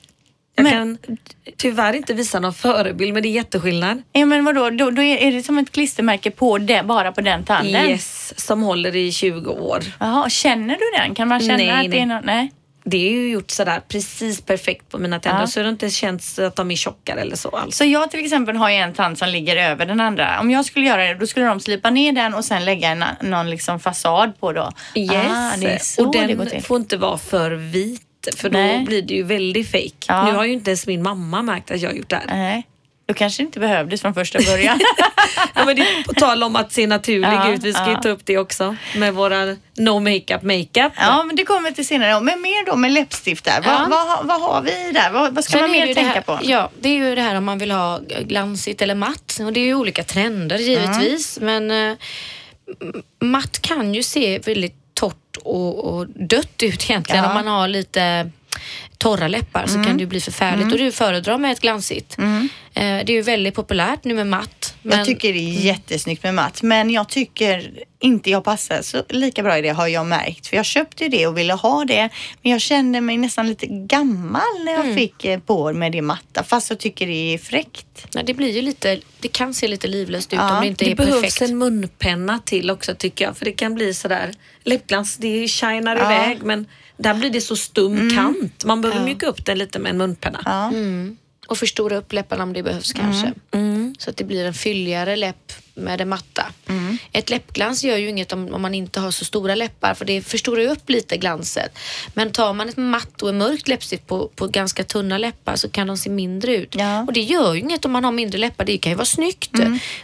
Jag Men- kan tyvärr inte visa någon förebild men det är jätteskillnad. Ja, men vadå? Då, då är, det som ett klistermärke på det, bara på den tanden? Yes, som håller i 20 år. Jaha, känner du den? Kan man känna Nej, att det är nej. något? Nej. det är ju gjort sådär precis perfekt på mina tänder Ja. så det inte känns att de är tjockare eller så alls. Så jag till exempel har ju en tand som ligger över den andra. Om jag skulle göra det, då skulle de slipa ner den och sen lägga en, någon liksom fasad på då. Yes. Ah, och den får inte vara för vit för då Nej. blir det ju väldigt fake. Ja. Nu har ju inte ens min mamma märkt att jag har gjort det här. Nej, då kanske det inte behövdes från första början. Ja, men det är på tal om att se naturlig Ja, ut. Vi ska ju ja. ta upp det också med våra no makeup makeup. ja, men det kommer till senare. Men mer då med läppstift där. Vad, Ja. vad, vad har vi där? Vad, vad ska Sen man mer ju tänka här, på? Ja, det är ju det här om man vill ha glansigt eller matt. Och det är ju olika trender givetvis. Men eh, matt kan ju se väldigt och, och dött ut egentligen. Ja. Om man har lite torra läppar så kan det ju bli förfärligt. Och du föredrar med ett glansigt. Eh, det är ju väldigt populärt nu med matt. Men, Jag tycker det är jättesnyggt med matt, men jag tycker inte jag passar så lika bra i det har jag märkt. För jag köpte ju det och ville ha det, men jag kände mig nästan lite gammal när jag fick eh, på med det matta, fast jag tycker det är fräckt. nej, det blir ju lite, det kan se lite livlöst ut Ja, om det inte Det är behövs perfekt. en munpenna till också tycker jag. För det kan bli sådär, läppglans det shinar Ja. Mm. iväg men där blir det så stum kant. Man behöver mjuka upp den lite med en munpenna. Ja. Och förstora upp läpparna om det behövs kanske. Så att det blir en fylligare läpp med det matta. Ett läppglans gör ju inget om, om man inte har så stora läppar för det förstorar ju upp lite glanset. Men tar man ett matt och ett mörkt läppstift på, på ganska tunna läppar så kan de se mindre ut. Ja. Och det gör ju inget om man har mindre läppar, det kan ju vara snyggt.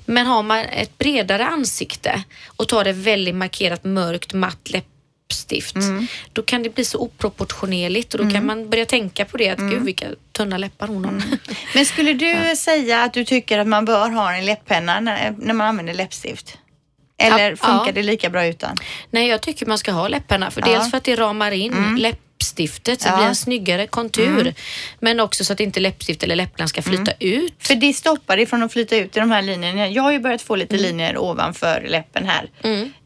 Men har man ett bredare ansikte och tar det väldigt markerat mörkt matt läppstift då kan det bli så oproportionerligt och då kan man börja tänka på det att gud vilka tunna läppar hon har. Men skulle du säga att du tycker att man bör ha en läpppenna när, när man använder läppstift? Eller Ja, funkar ja. det lika bra utan? Nej, jag tycker man ska ha läpparna. För Ja. Mm. Dels för att det ramar in läppstiftet så det Ja. blir en snyggare kontur. Men också så att inte läppstift eller läppglans ska flyta ut. För det stoppar det från att flyta ut i de här linjerna. Jag har ju börjat få lite linjer ovanför läppen här.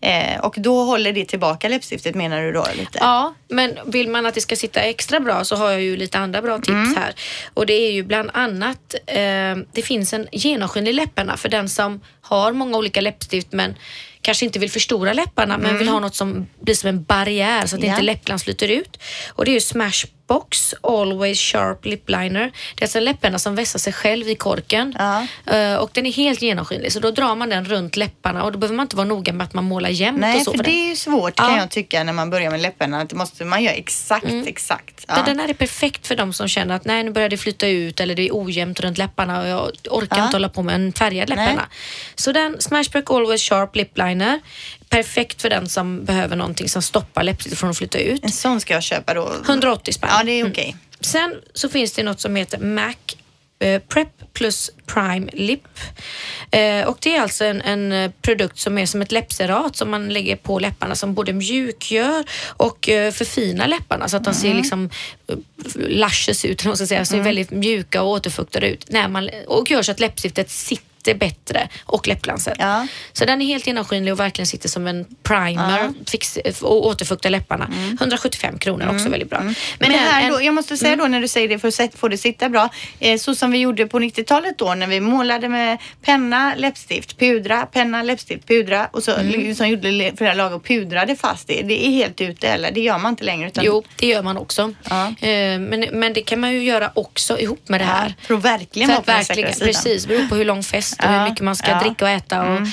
Eh, och då håller det tillbaka läppstiftet menar du då lite? Ja, men vill man att det ska sitta extra bra så har jag ju lite andra bra tips Mm. här. Och det är ju bland annat, eh, det finns en genomskinlig läpparna för den som har många olika läppstift men kanske inte vill förstora läpparna men vill ha något som blir som en barriär så att Mm. Ja. inte läppglans flyter ut. Och det är ju Smashbox Always Sharp Lip Liner. Det är alltså en läppenna som vässar sig själv i korken. Eh, och den är helt genomskinlig så då drar man den runt läpparna och då behöver man inte vara noga med att man målar jämnt och Nej, så. för för det är ju svårt kan Ja. jag tycka när man börjar med läpparna. Att det måste man göra exakt, exakt. Ja. Den här är perfekt för de som känner att nej nu börjar det flytta ut eller det är ojämnt runt läpparna och jag orkar Ja. inte hålla på med en färgad Nej. läpparna. Så den Smashback Always Sharp Lip Liner, perfekt för den som behöver någonting som stoppar läppstiftet från att flytta ut. En sån ska jag köpa då. 180 spänn. Ja, det är okej. Sen så finns det något som heter MAC eh, Prep plus Prime Lip. Eh, och det är alltså en, en eh, produkt som är som ett läppserat som man lägger på läpparna som både mjukgör och eh, förfinar läpparna så att de Mm. ser liksom eh, luscious ut, eller vad man ska säga, ser väldigt mjuka och återfuktade ut. När man, och gör så att läppstiftet sitter bättre och läppglanset. Ja. Så den är helt genomskinlig och verkligen sitter som en primer fix, och återfuktar läpparna. 175 kronor också väldigt bra. Mm. Men, det här en- då, jag måste säga då när du säger det för att få det sitta bra. Eh, så som vi gjorde på 90-talet då när vi målade med penna, läppstift, pudra, penna, läppstift, pudra och så Mm. liksom gjorde le- flera lag och pudrade fast det. Det är helt ute eller det gör man inte längre. Utan, Jo, det gör man också. Ja. Eh, Men, men det kan man ju göra också ihop med det här. Ja, för att verkligen vara på den säkra sidan. precis, beror på hur lång fest och Ja, hur mycket man ska ja. Mm. dricka och äta och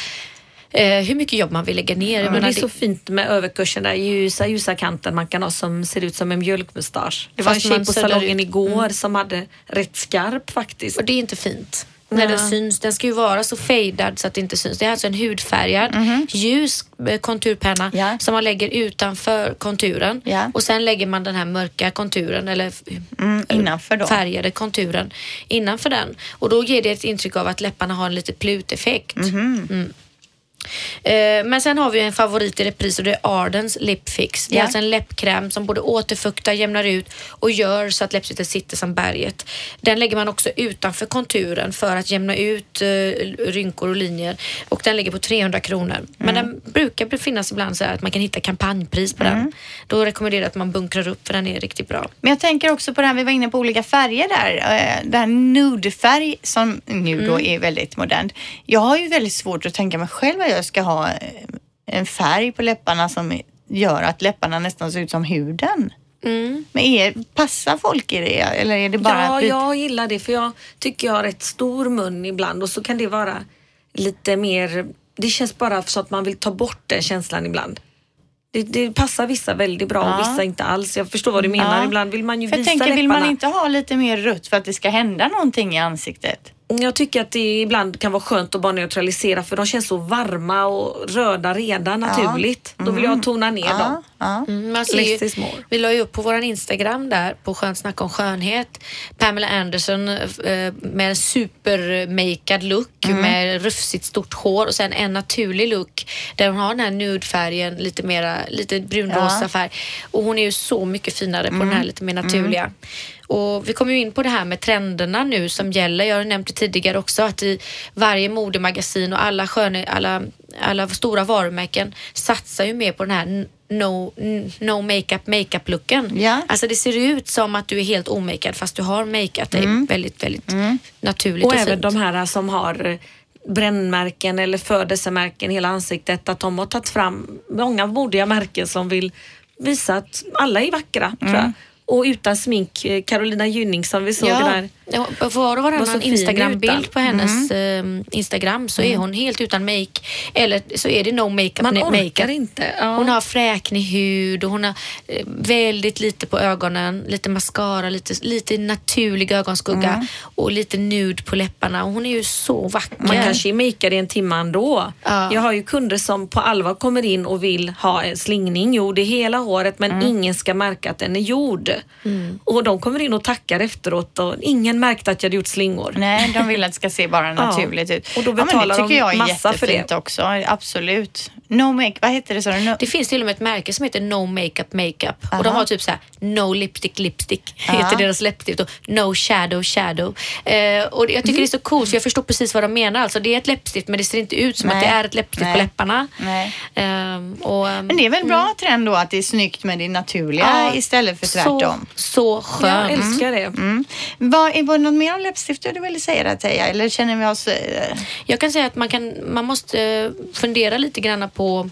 eh, hur mycket jobb man vill lägga ner. Jag Men det är så fint med överkursen där ljusa, ljusa kanten man kan ha som ser ut som en mjölkmustasch. Det var en tjej på salongen ut. igår som hade rätt skarp faktiskt. Och det är inte fint. När den syns. Den ska ju vara så fadad så att det inte syns. Det är alltså en hudfärgad ljus eh, konturpenna. Ja. som man lägger utanför konturen. Ja. Och sen lägger man den här mörka konturen eller Mm, innanför då. färgade konturen innanför den. Och då ger det ett intryck av att läpparna har en lite pluteffekt. Mhm. Mm. Eh, Men sen har vi en favorit i repris och det är Ardens Lip Fix. Det är Ja. alltså en läppkräm som både återfuktar, jämnar ut och gör så att läppstiftet sitter som berget. Den lägger man också utanför konturen för att jämna ut eh, rynkor och linjer och den ligger på 300 kronor. Men den brukar finnas ibland så att man kan hitta kampanjpris på den. Då rekommenderar jag att man bunkrar upp för den är riktigt bra. Men jag tänker också på det här, vi var inne på olika färger där. Eh, Det här nudefärg som nu då är väldigt modernt. Jag har ju väldigt svårt att tänka mig själv jag ska ha eh, en färg på läpparna som gör att läpparna nästan ser ut som huden. Men är, passar folk i det eller är det bara ja, jag gillar det för jag tycker jag har rätt stor mun ibland och så kan det vara lite mer, det känns bara så att man vill ta bort den känslan ibland. Det, det passar vissa väldigt bra och Ja. vissa inte alls. Jag förstår vad du menar. Ja. Ibland vill man ju För jag visa tänker, vill läpparna. man inte ha lite mer rött för att det ska hända någonting i ansiktet? Jag tycker att det ibland kan vara skönt att bara neutralisera för de känns så varma och röda redan naturligt. Då vill jag tona ner dem. Ja. Mm, man ser Less ju, is more. vi la ju upp på våran Instagram där på Skönt snack om skönhet. Pamela Anderson eh, med en supermakead look med rufsigt stort hår och sen en naturlig look där hon har den här nudefärgen, lite mera, lite brunrosa Ja. färg. Och hon är ju så mycket finare på den här lite mer naturliga. Och vi kommer ju in på det här med trenderna nu som gäller. Jag har nämnt det tidigare också att i varje modemagasin och alla sköne, alla, alla stora varumärken satsar ju mer på den här no, no makeup makeup looken. Ja. Alltså det ser ut som att du är helt omakead fast du har makeat dig väldigt, väldigt naturligt Och och, även fint. de här som har brännmärken eller födelsemärken hela ansiktet. Att de har tagit fram många modiga märken som vill visa att alla är vackra. Tror jag. Och utan smink, eh, Carolina Gynning som vi såg där. Ja, på var och varannan Instagram-bild på hennes eh, Instagram så är hon helt utan make eller så är det no makeup. Man orkar makeup. inte. Ja. Hon har fräknig hud och hon har eh, väldigt lite på ögonen, lite mascara, lite, lite naturlig ögonskugga och lite nude på läpparna och hon är ju så vacker. Man kanske är makead i en timme ändå. Ja. Jag har ju kunder som på allvar kommer in och vill ha en slingning gjord i hela håret men ingen ska märka att den är gjord. Och de kommer in och tackar efteråt och ingen märkte att jag hade gjort slingor. Nej, de vill att det ska se bara naturligt ut. Och då ja, men betalar det de tycker jag är massa för det. jättefint också. Absolut. No make, vad heter det? du? No, Det finns till och med ett märke som heter No Makeup Makeup och Aha. de har typ så här No Lipstick Lipstick heter deras läppstift och No Shadow Shadow. Eh, och jag tycker det är så coolt så jag förstår precis vad de menar. Alltså det är ett läppstift men det ser inte ut som Nej. att det är ett läppstift Nej. på läpparna. Nej. Ehm, och, ehm, Men det är väl bra trend då att det är snyggt med det naturliga ja, istället för tvärtom. Så, så skönt. Jag älskar det. Mm. Vad, är- var det något mer om läppstift du ville säga där Teija? Eller känner vi oss... eh, Jag kan säga att man, kan, man måste eh, fundera lite grann på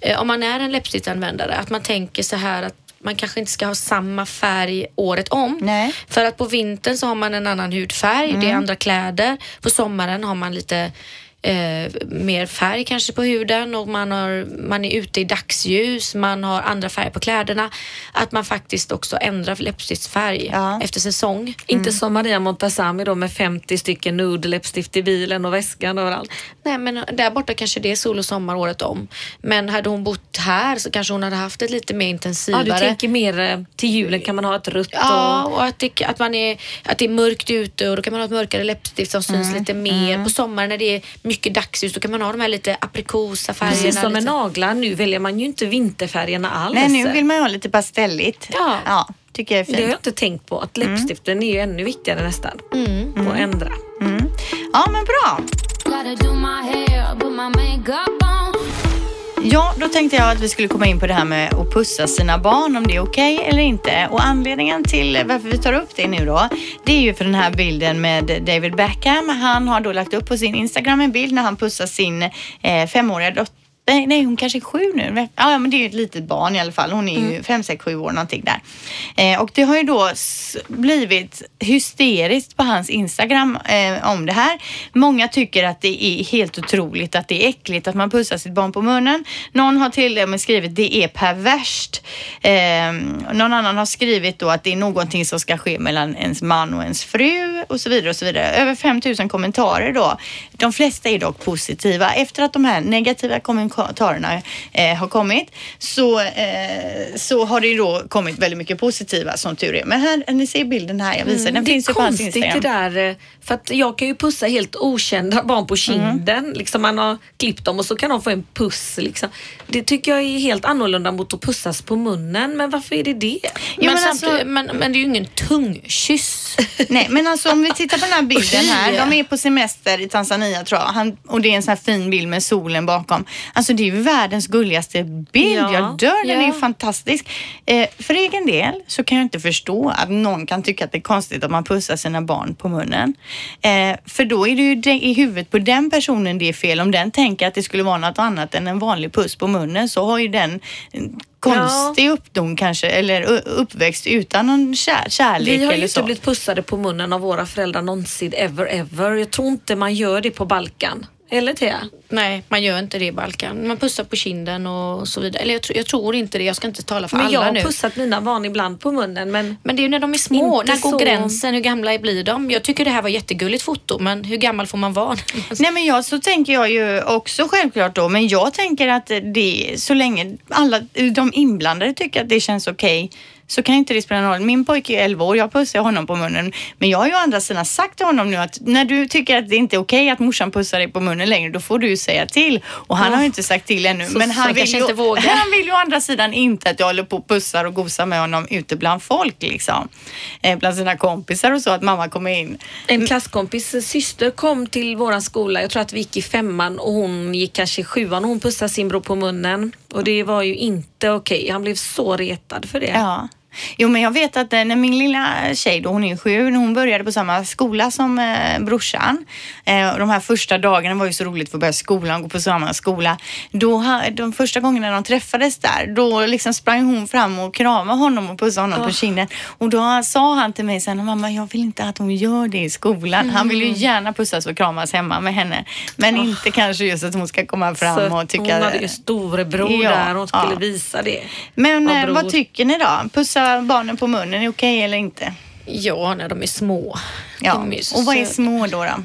eh, om man är en läppstiftsanvändare, att man tänker så här att man kanske inte ska ha samma färg året om. Nej. För att på vintern så har man en annan hudfärg, det är andra kläder. På sommaren har man lite eh, mer färg kanske på huden och man, har, man är ute i dagsljus, man har andra färger på kläderna. Att man faktiskt också ändrar läppstiftsfärg Ja. efter säsong. Inte som Maria Montazami då med 50 stycken nude läppstift i bilen och väskan överallt. Nej men där borta kanske det är sol och sommar året om. Men hade hon bott här så kanske hon hade haft ett lite mer Ja, intensivare. du tänker mer eh, till julen kan man ha ett rött Ja, och... och att det, att, man är, att det är mörkt ute och då kan man ha ett mörkare läppstift som syns Mm, lite mer. På sommaren när det är mycket dagsljus då kan man ha de här lite aprikosa färgerna. Precis som med naglar, nu väljer man ju inte vinterfärgerna alls. Nej, nu vill man ju ha lite pastelligt. Ja. ja tycker jag är Det har jag fint. inte tänkt på, att läppstiften är ju ännu viktigare nästan. Mm. Att ändra. Ja, men bra. Ja, då tänkte jag att vi skulle komma in på det här med att pussa sina barn, om det är okej eller inte. Och anledningen till varför vi tar upp det nu då, det är ju för den här bilden med David Beckham. Han har då lagt upp på sin Instagram en bild när han pussar sin eh, femåriga dotter Nej, nej, hon kanske är sju nu. Ja, men det är ju ett litet barn i alla fall. Hon är ju fem, sex, sju år någonting där. Eh, och det har ju då blivit hysteriskt på hans Instagram eh, om det här. Många tycker att det är helt otroligt, att det är äckligt att man pussar sitt barn på munnen. Någon har till och med skrivit det är perverst. Eh, någon annan har skrivit då att det är någonting som ska ske mellan ens man och ens fru och så vidare och så vidare. Över 5000 kommentarer då. De flesta är dock positiva. Efter att de här negativa kommentarerna eh, har kommit så, eh, så har det ju då kommit väldigt mycket positiva som tur är. Men här, ni ser bilden här, jag visar. Den Mm. Det finns är ju på konstigt det Instagram. där, eh, för att jag kan ju pussa helt okända barn på kinden. Liksom man har klippt dem och så kan de få en puss. Liksom. Det tycker jag är helt annorlunda mot att pussas på munnen. Men varför är det det? Jo, men, men alltså- men, men det är ju ingen tungkyss. Nej, men alltså om vi tittar på den här bilden här. De är på semester i Tanzania tror jag. Han, och det är en sån här fin bild med solen bakom. Alltså Alltså det är ju världens gulligaste bild. Ja. Jag dör, den är ju Ja. fantastisk. Eh, för egen del så kan jag inte förstå att någon kan tycka att det är konstigt att man pussar sina barn på munnen. Eh, för då är det ju det, i huvudet på den personen det är fel. Om den tänker att det skulle vara något annat än en vanlig puss på munnen så har ju den en konstig uppdom kanske eller uppväxt utan någon kär, kärlek Vi har ju inte blivit pussade på munnen av våra föräldrar någonsin ever ever. Jag tror inte man gör det på Balkan. Eller Thea? Nej, man gör inte det i Balkan. Man pussar på kinden och så vidare. Eller jag, tror- jag tror inte det. Jag ska inte tala för Men alla jag har nu. pussat mina barn ibland på munnen men Men det är ju när de är små. När går så- gränsen? Hur gamla blir de? Jag tycker det här var jättegulligt foto, men hur gammal får man vara? Nej men jag, så tänker jag ju också självklart då, men jag tänker att det så länge alla de inblandade tycker att det känns okej så kan inte det spela någon roll. Min pojke är 11 år, jag pussar honom på munnen. Men jag har ju å andra sidan sagt till honom nu att när du tycker att det inte är okej att morsan pussar dig på munnen längre, då får du ju säga till. Och han har ju inte sagt till ännu. Så men han han vill, ju, inte vågar. han vill ju å andra sidan inte att jag håller på och pussar och gosar med honom ute bland folk liksom. Eh, bland sina kompisar och så, att mamma kommer in. en klasskompis syster kom till våran skola. Jag tror att vi gick i femman och hon gick kanske i sjuan och hon pussade sin bror på munnen. Och det var ju inte okej. Han blev så retad för det. Ja. Jo, men jag vet att eh, när min lilla tjej då, hon är sju, när hon började på samma skola som eh, brorsan. Eh, de här första dagarna var ju så roligt för att börja skolan, gå på samma skola. Då, de första gångerna de träffades där, då liksom sprang hon fram och kramade honom och pussade honom på kinden. Och då sa han till mig sen, mamma jag vill inte att hon gör det i skolan. Han vill ju gärna pussas och kramas hemma med henne. Men inte kanske just att hon ska komma fram Så och tycka... hon hade ju storebror Ja, där hon skulle ja. visa det. Men Ja, eh, vad tycker ni då? Pussa barnen på munnen, är okej eller inte? Ja, när de är små. Ja. Är Och vad är små då? då?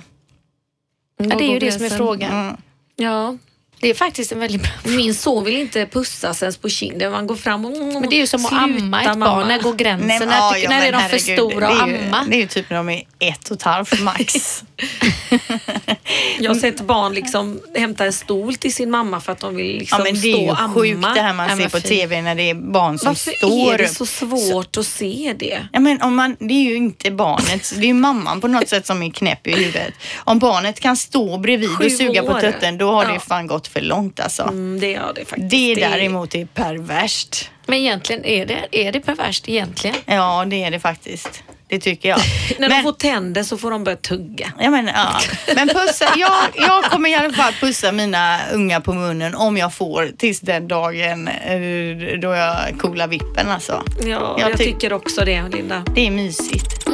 Ja, det är ju det som är frågan. Mm. Ja, Det är faktiskt en väldigt bra min son vill inte pussas ens på kinden. Man går fram och... Men det är ju som att amma ett mamma. barn. När går gränsen? Nej, men, när tycker- ja, när men är de för stora att det är ju- amma? Det är ju typ när de är ett och ett halvt max. Jag har sett barn liksom hämta en stol till sin mamma för att de vill liksom ja, men det är ju och amma. sjukt det här man Ja, ser på. TV när det är barn som Varför står är det så svårt att se det? Ja, men om man, det är ju inte barnet, det är ju mamman på något sätt som är knäpp i huvudet. Om barnet kan stå bredvid Sju och suga på år. tutten, då har det Ja. fan gått för långt alltså. Mm, det är det faktiskt. Det är- däremot är perverst. Men egentligen, är det, är det perverst egentligen? Ja, det är det faktiskt. Det tycker jag. När Men- de får tänder så får de börja tugga. Ja, men, ja. men pussa, jag, jag kommer i alla fall pussa mina unga på munnen om jag får tills den dagen eh, då jag coolar vippen alltså. Ja, Jag jag, ty- tycker också det Linda. Det är mysigt.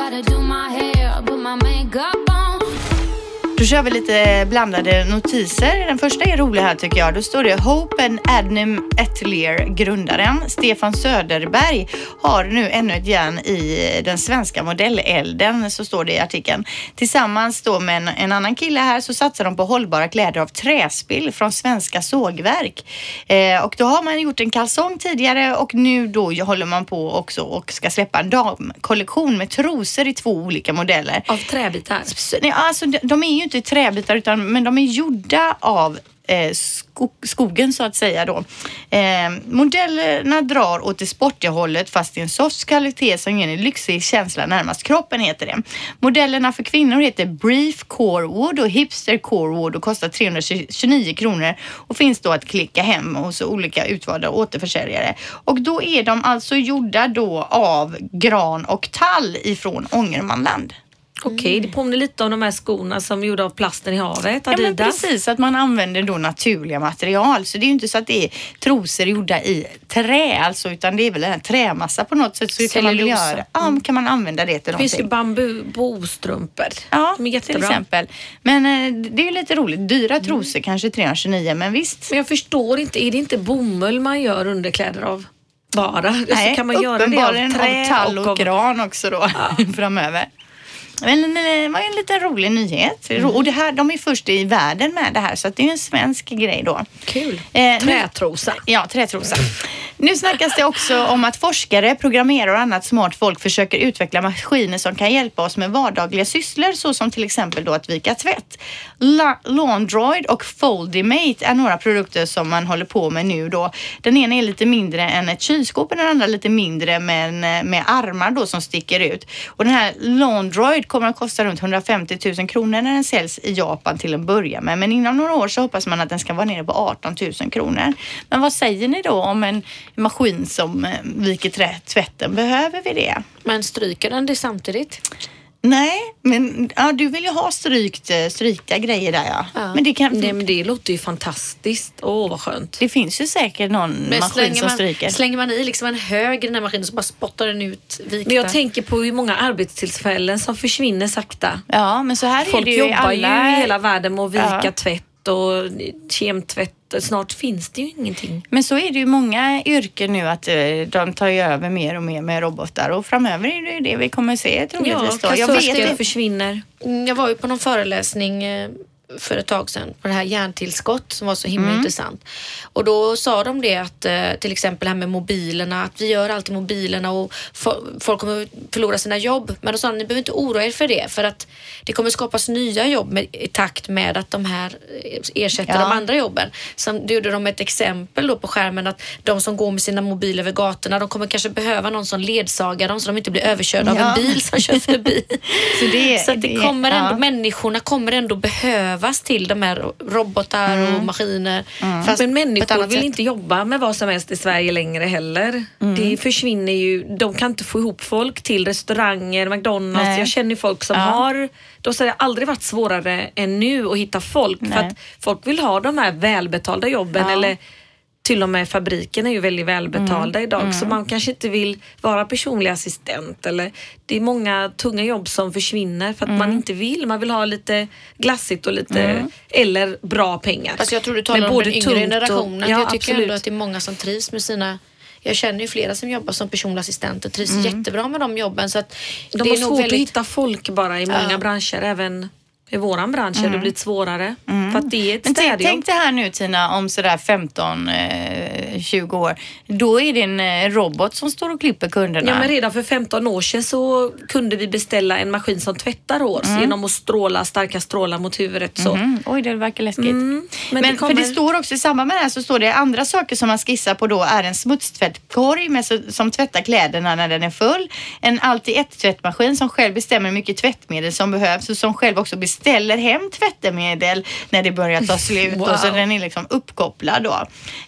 Då kör vi lite blandade notiser. Den första är rolig här tycker jag. Då står det Hope and Adnam Atelier, grundaren Stefan Söderberg, har nu ännu ett järn i den svenska modellelden, så står det i artikeln. Tillsammans då med en, en annan kille här så satsar de på hållbara kläder av träspill från svenska sågverk. Eh, och då har man gjort en kalsong tidigare och nu då håller man på också och ska släppa en damkollektion med trosor i två olika modeller. Av träbitar. Så, nej, alltså, de, de är ju inte träbitar utan men de är gjorda av eh, sko, skogen så att säga då. Eh, modellerna drar åt det sportiga hållet fast i en soft kvalitet som ger en lyxig känsla närmast kroppen heter det. Modellerna för kvinnor heter Brief Corewood och Hipster Corewood och kostar 329 kronor och finns då att klicka hem hos olika utvalda återförsäljare. Och då är de alltså gjorda då av gran och tall ifrån Ångermanland. Okej, det påminner lite om de här skorna som är gjorda av plasten i havet, Ja, men Adidas. precis, att man använder då naturliga material. Så det är ju inte så att det är trosor gjorda i trä alltså, utan det är väl en trämassa på något sätt. Så kan man, göra, ja, kan man använda det till Det finns ju någonting. bambu bostrumpor. Ja, de är till jättebra. exempel. Men eh, det är ju lite roligt. Dyra trosor, kanske 329, men visst. Men jag förstår inte, är det inte bomull man gör underkläder av? Bara? Nej, så kan man göra det av trä av tall och, av... gran också då framöver. Men det var ju en liten rolig nyhet. Och det här, de är först i världen med det här så det är en svensk grej då. Kul. Eh, nu- Trätrosa. Ja, trätrosa. Nu snackas det också om att forskare, programmerare och annat smart folk försöker utveckla maskiner som kan hjälpa oss med vardagliga sysslor såsom till exempel då att vika tvätt. La Laundroid och Foldimate är några produkter som man håller på med nu då. Den ena är lite mindre än ett kylskåp och den andra lite mindre men med armar då som sticker ut. Och den här Laundroid kommer att kosta runt 150 000 kronor när den säljs i Japan till en början med. Men inom några år så hoppas man att den ska vara nere på 18 000 kronor. Men vad säger ni då om en maskin som eh, viker trä- tvätten? Behöver vi det? Men stryker den det samtidigt? Nej, men ja, du vill ju ha strykt, eh, strykta grejer där ja. Ja. Men det, kan, Nej, men det låter ju fantastiskt. Åh, vad skönt. det finns ju säkert någon Men maskin som man, stryker. slänger man i liksom en hög i den här maskinen så bara spottar den ut vikta. Men jag tänker på hur många arbetstillfällen som försvinner sakta. Ja, men så här är Folk det ju jobbar alla... ju i hela världen med att vika Ja. tvätt och kemtvätt. Snart finns det ju ingenting. Men så är det ju många yrken nu att eh, de tar ju över mer och mer med robotar och framöver är det ju det vi kommer se troligtvis då. Jag vet kassörskor försvinner. Mm, Jag var ju på någon föreläsning eh, för ett tag sedan på det här järntillskott som var så himla intressant. Och då sa de det att eh, till exempel det här med mobilerna, att vi gör alltid mobilerna och fo- folk kommer förlora sina jobb. Men då sa de, ni behöver inte oroa er för det för att det kommer skapas nya jobb med, i takt med att de här eh, ersätter Ja. de andra jobben. Sen gjorde de ett exempel då på skärmen att de som går med sina mobiler över gatorna, de kommer kanske behöva någon som ledsagar dem så de inte blir överkörda av Ja. en bil som kör förbi. Så det- så det det- kommer ändå, ja. människorna kommer ändå behövas till de här robotar och maskiner. Fast Men människor vill sätt. inte jobba med vad som helst i Sverige längre heller. Det försvinner ju. De kan inte få ihop folk till restauranger, McDonalds. Nej. Jag känner folk som Ja. har... Då har det aldrig varit svårare än nu att hitta folk. För Nej. att folk vill ha de här välbetalda jobben. Ja. Eller till och med fabriken är ju väldigt välbetalda idag. Så man kanske inte vill vara personlig assistent. Eller det är många tunga jobb som försvinner för att man inte vill. Man vill ha lite glassigt och lite... Eller bra pengar. Alltså jag tror du talar Men om både den yngre tungt och- generationen. Ja, jag tycker absolut. ändå att det är många som trivs med sina jag känner ju flera som jobbar som personlig assistent och trivs jättebra med de jobben. Så att De det har är svårt väldigt... att hitta folk bara i många Ja. branscher. Även i våran bransch har det blivit svårare. För att det är ett Men tänk, tänk det här nu Tina, om sådär 15-20 år. Då är det en eh, robot som står och klipper kunderna. Ja, men redan för 15 år sedan så kunde vi beställa en maskin som tvättar hår genom att stråla starka strålar mot huvudet. Så. Mm, oj, det verkar läskigt. Mm, Men, men det för det kommer- står också i samband med det här så står det andra saker som man skissar på då är en smutstvättkorg med som tvättar kläderna när den är full. En allt i ett tvättmaskin som själv bestämmer hur mycket tvättmedel som behövs och som själv också beställer hem tvättmedel när det börjar ta slut. Wow. och så den är liksom uppkopplad då.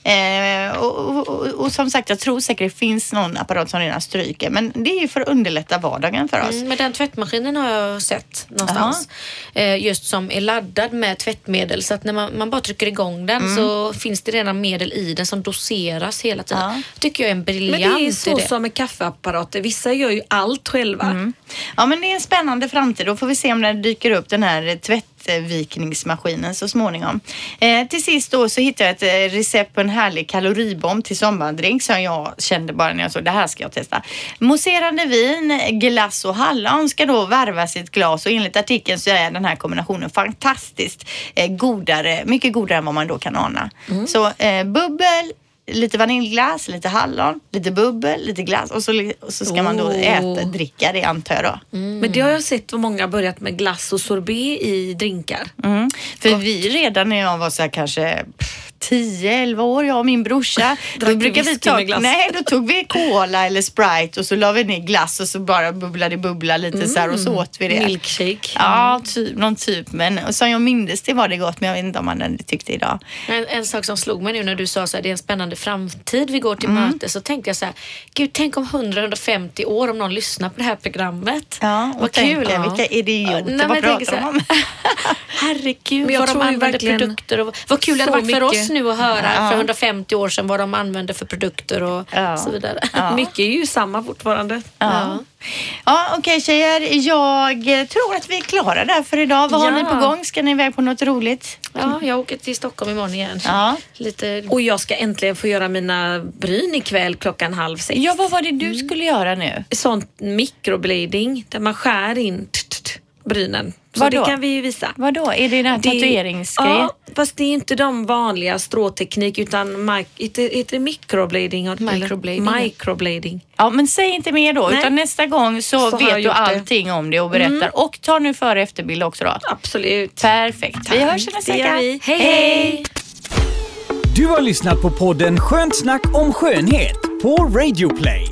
Eh, och, och, och, och som sagt, jag tror säkert det finns någon apparat som redan stryker men det är ju för att underlätta vardagen för oss. Mm, men den tvättmaskinen har jag sett någonstans. Eh, just som är laddad med tvättmedel. Så att när man, man bara trycker igång den så finns det redan medel i den som doseras hela tiden. Ja. tycker jag är en Men briljant det är så idé. som med kaffeapparater. Vissa gör ju allt själva. Ja, men det är en spännande framtid. Då får vi se om det dyker upp den här tvättvikningsmaskinen så småningom. Eh, till sist då så hittade jag ett eh, recept på en härlig kaloribomb till sommardrink som jag kände bara när jag såg det här ska jag testa. Mousserande vin, glass och hallon ska då värvas i ett glas och enligt artikeln så är den här kombinationen fantastiskt eh, godare, mycket godare än vad man då kan ana. Så eh, bubbel, lite vaniljglass, lite hallon, lite bubbel, lite glass och så, och så ska man då Oh. äta, dricka det antar jag då. Men det har jag sett vad många har börjat med glass och sorbet i drinkar. Mm. För vi redan när jag var så här kanske 10-11 år, jag och min brorsa. Då brukar vi ta, nej, då tog vi cola eller Sprite och så la vi ner glass och så bara bubblade bubbla lite så här och så åt vi det. Milkshake. Ja, typ, någon typ. Men som jag mindes det var det gott, men jag vet inte om man hade tyckt det idag. En, en sak som slog mig nu när du sa att det är en spännande framtid vi går till Mm. möte så tänkte jag så här, gud tänk om 100-150 år om någon lyssnar på det här programmet. Ja, och Vad tänk kul. det, vilka idioter, Nej, vad pratar så de här, om? Herregud Men jag vad de använder verkligen produkter och vad kul det hade så varit för oss. Nu att höra Ja. för 150 år sedan vad de använder för produkter och Ja. så vidare. Ja. Mycket är ju samma fortfarande. Ja, ja okej tjejer. Jag tror att vi är klara där för idag. Vad har ni på gång? Ska ni iväg på något roligt? Ja, jag åker till Stockholm imorgon igen. Ja. Lite Och jag ska äntligen få göra mina bryn ikväll klockan halv sex. Ja, vad var det du skulle göra nu? Sånt mikroblading där man skär in brynen Så Vadå? det kan vi ju visa. Vadå, är det den här tatueringsgrejen? Ja, fast det är inte de vanliga stråteknik utan mic, heter, det microblading? Microblading. Microblading. Ja, men säg inte mer då, Nej. utan nästa gång så, Så vet du gjort det. allting om det och berättar. Och ta nu före och efterbild också då. Absolut. Perfekt. Vi hörs nästa vecka. vi. Hej, hej! Du har lyssnat på podden Skönt snack om skönhet på Radio Play.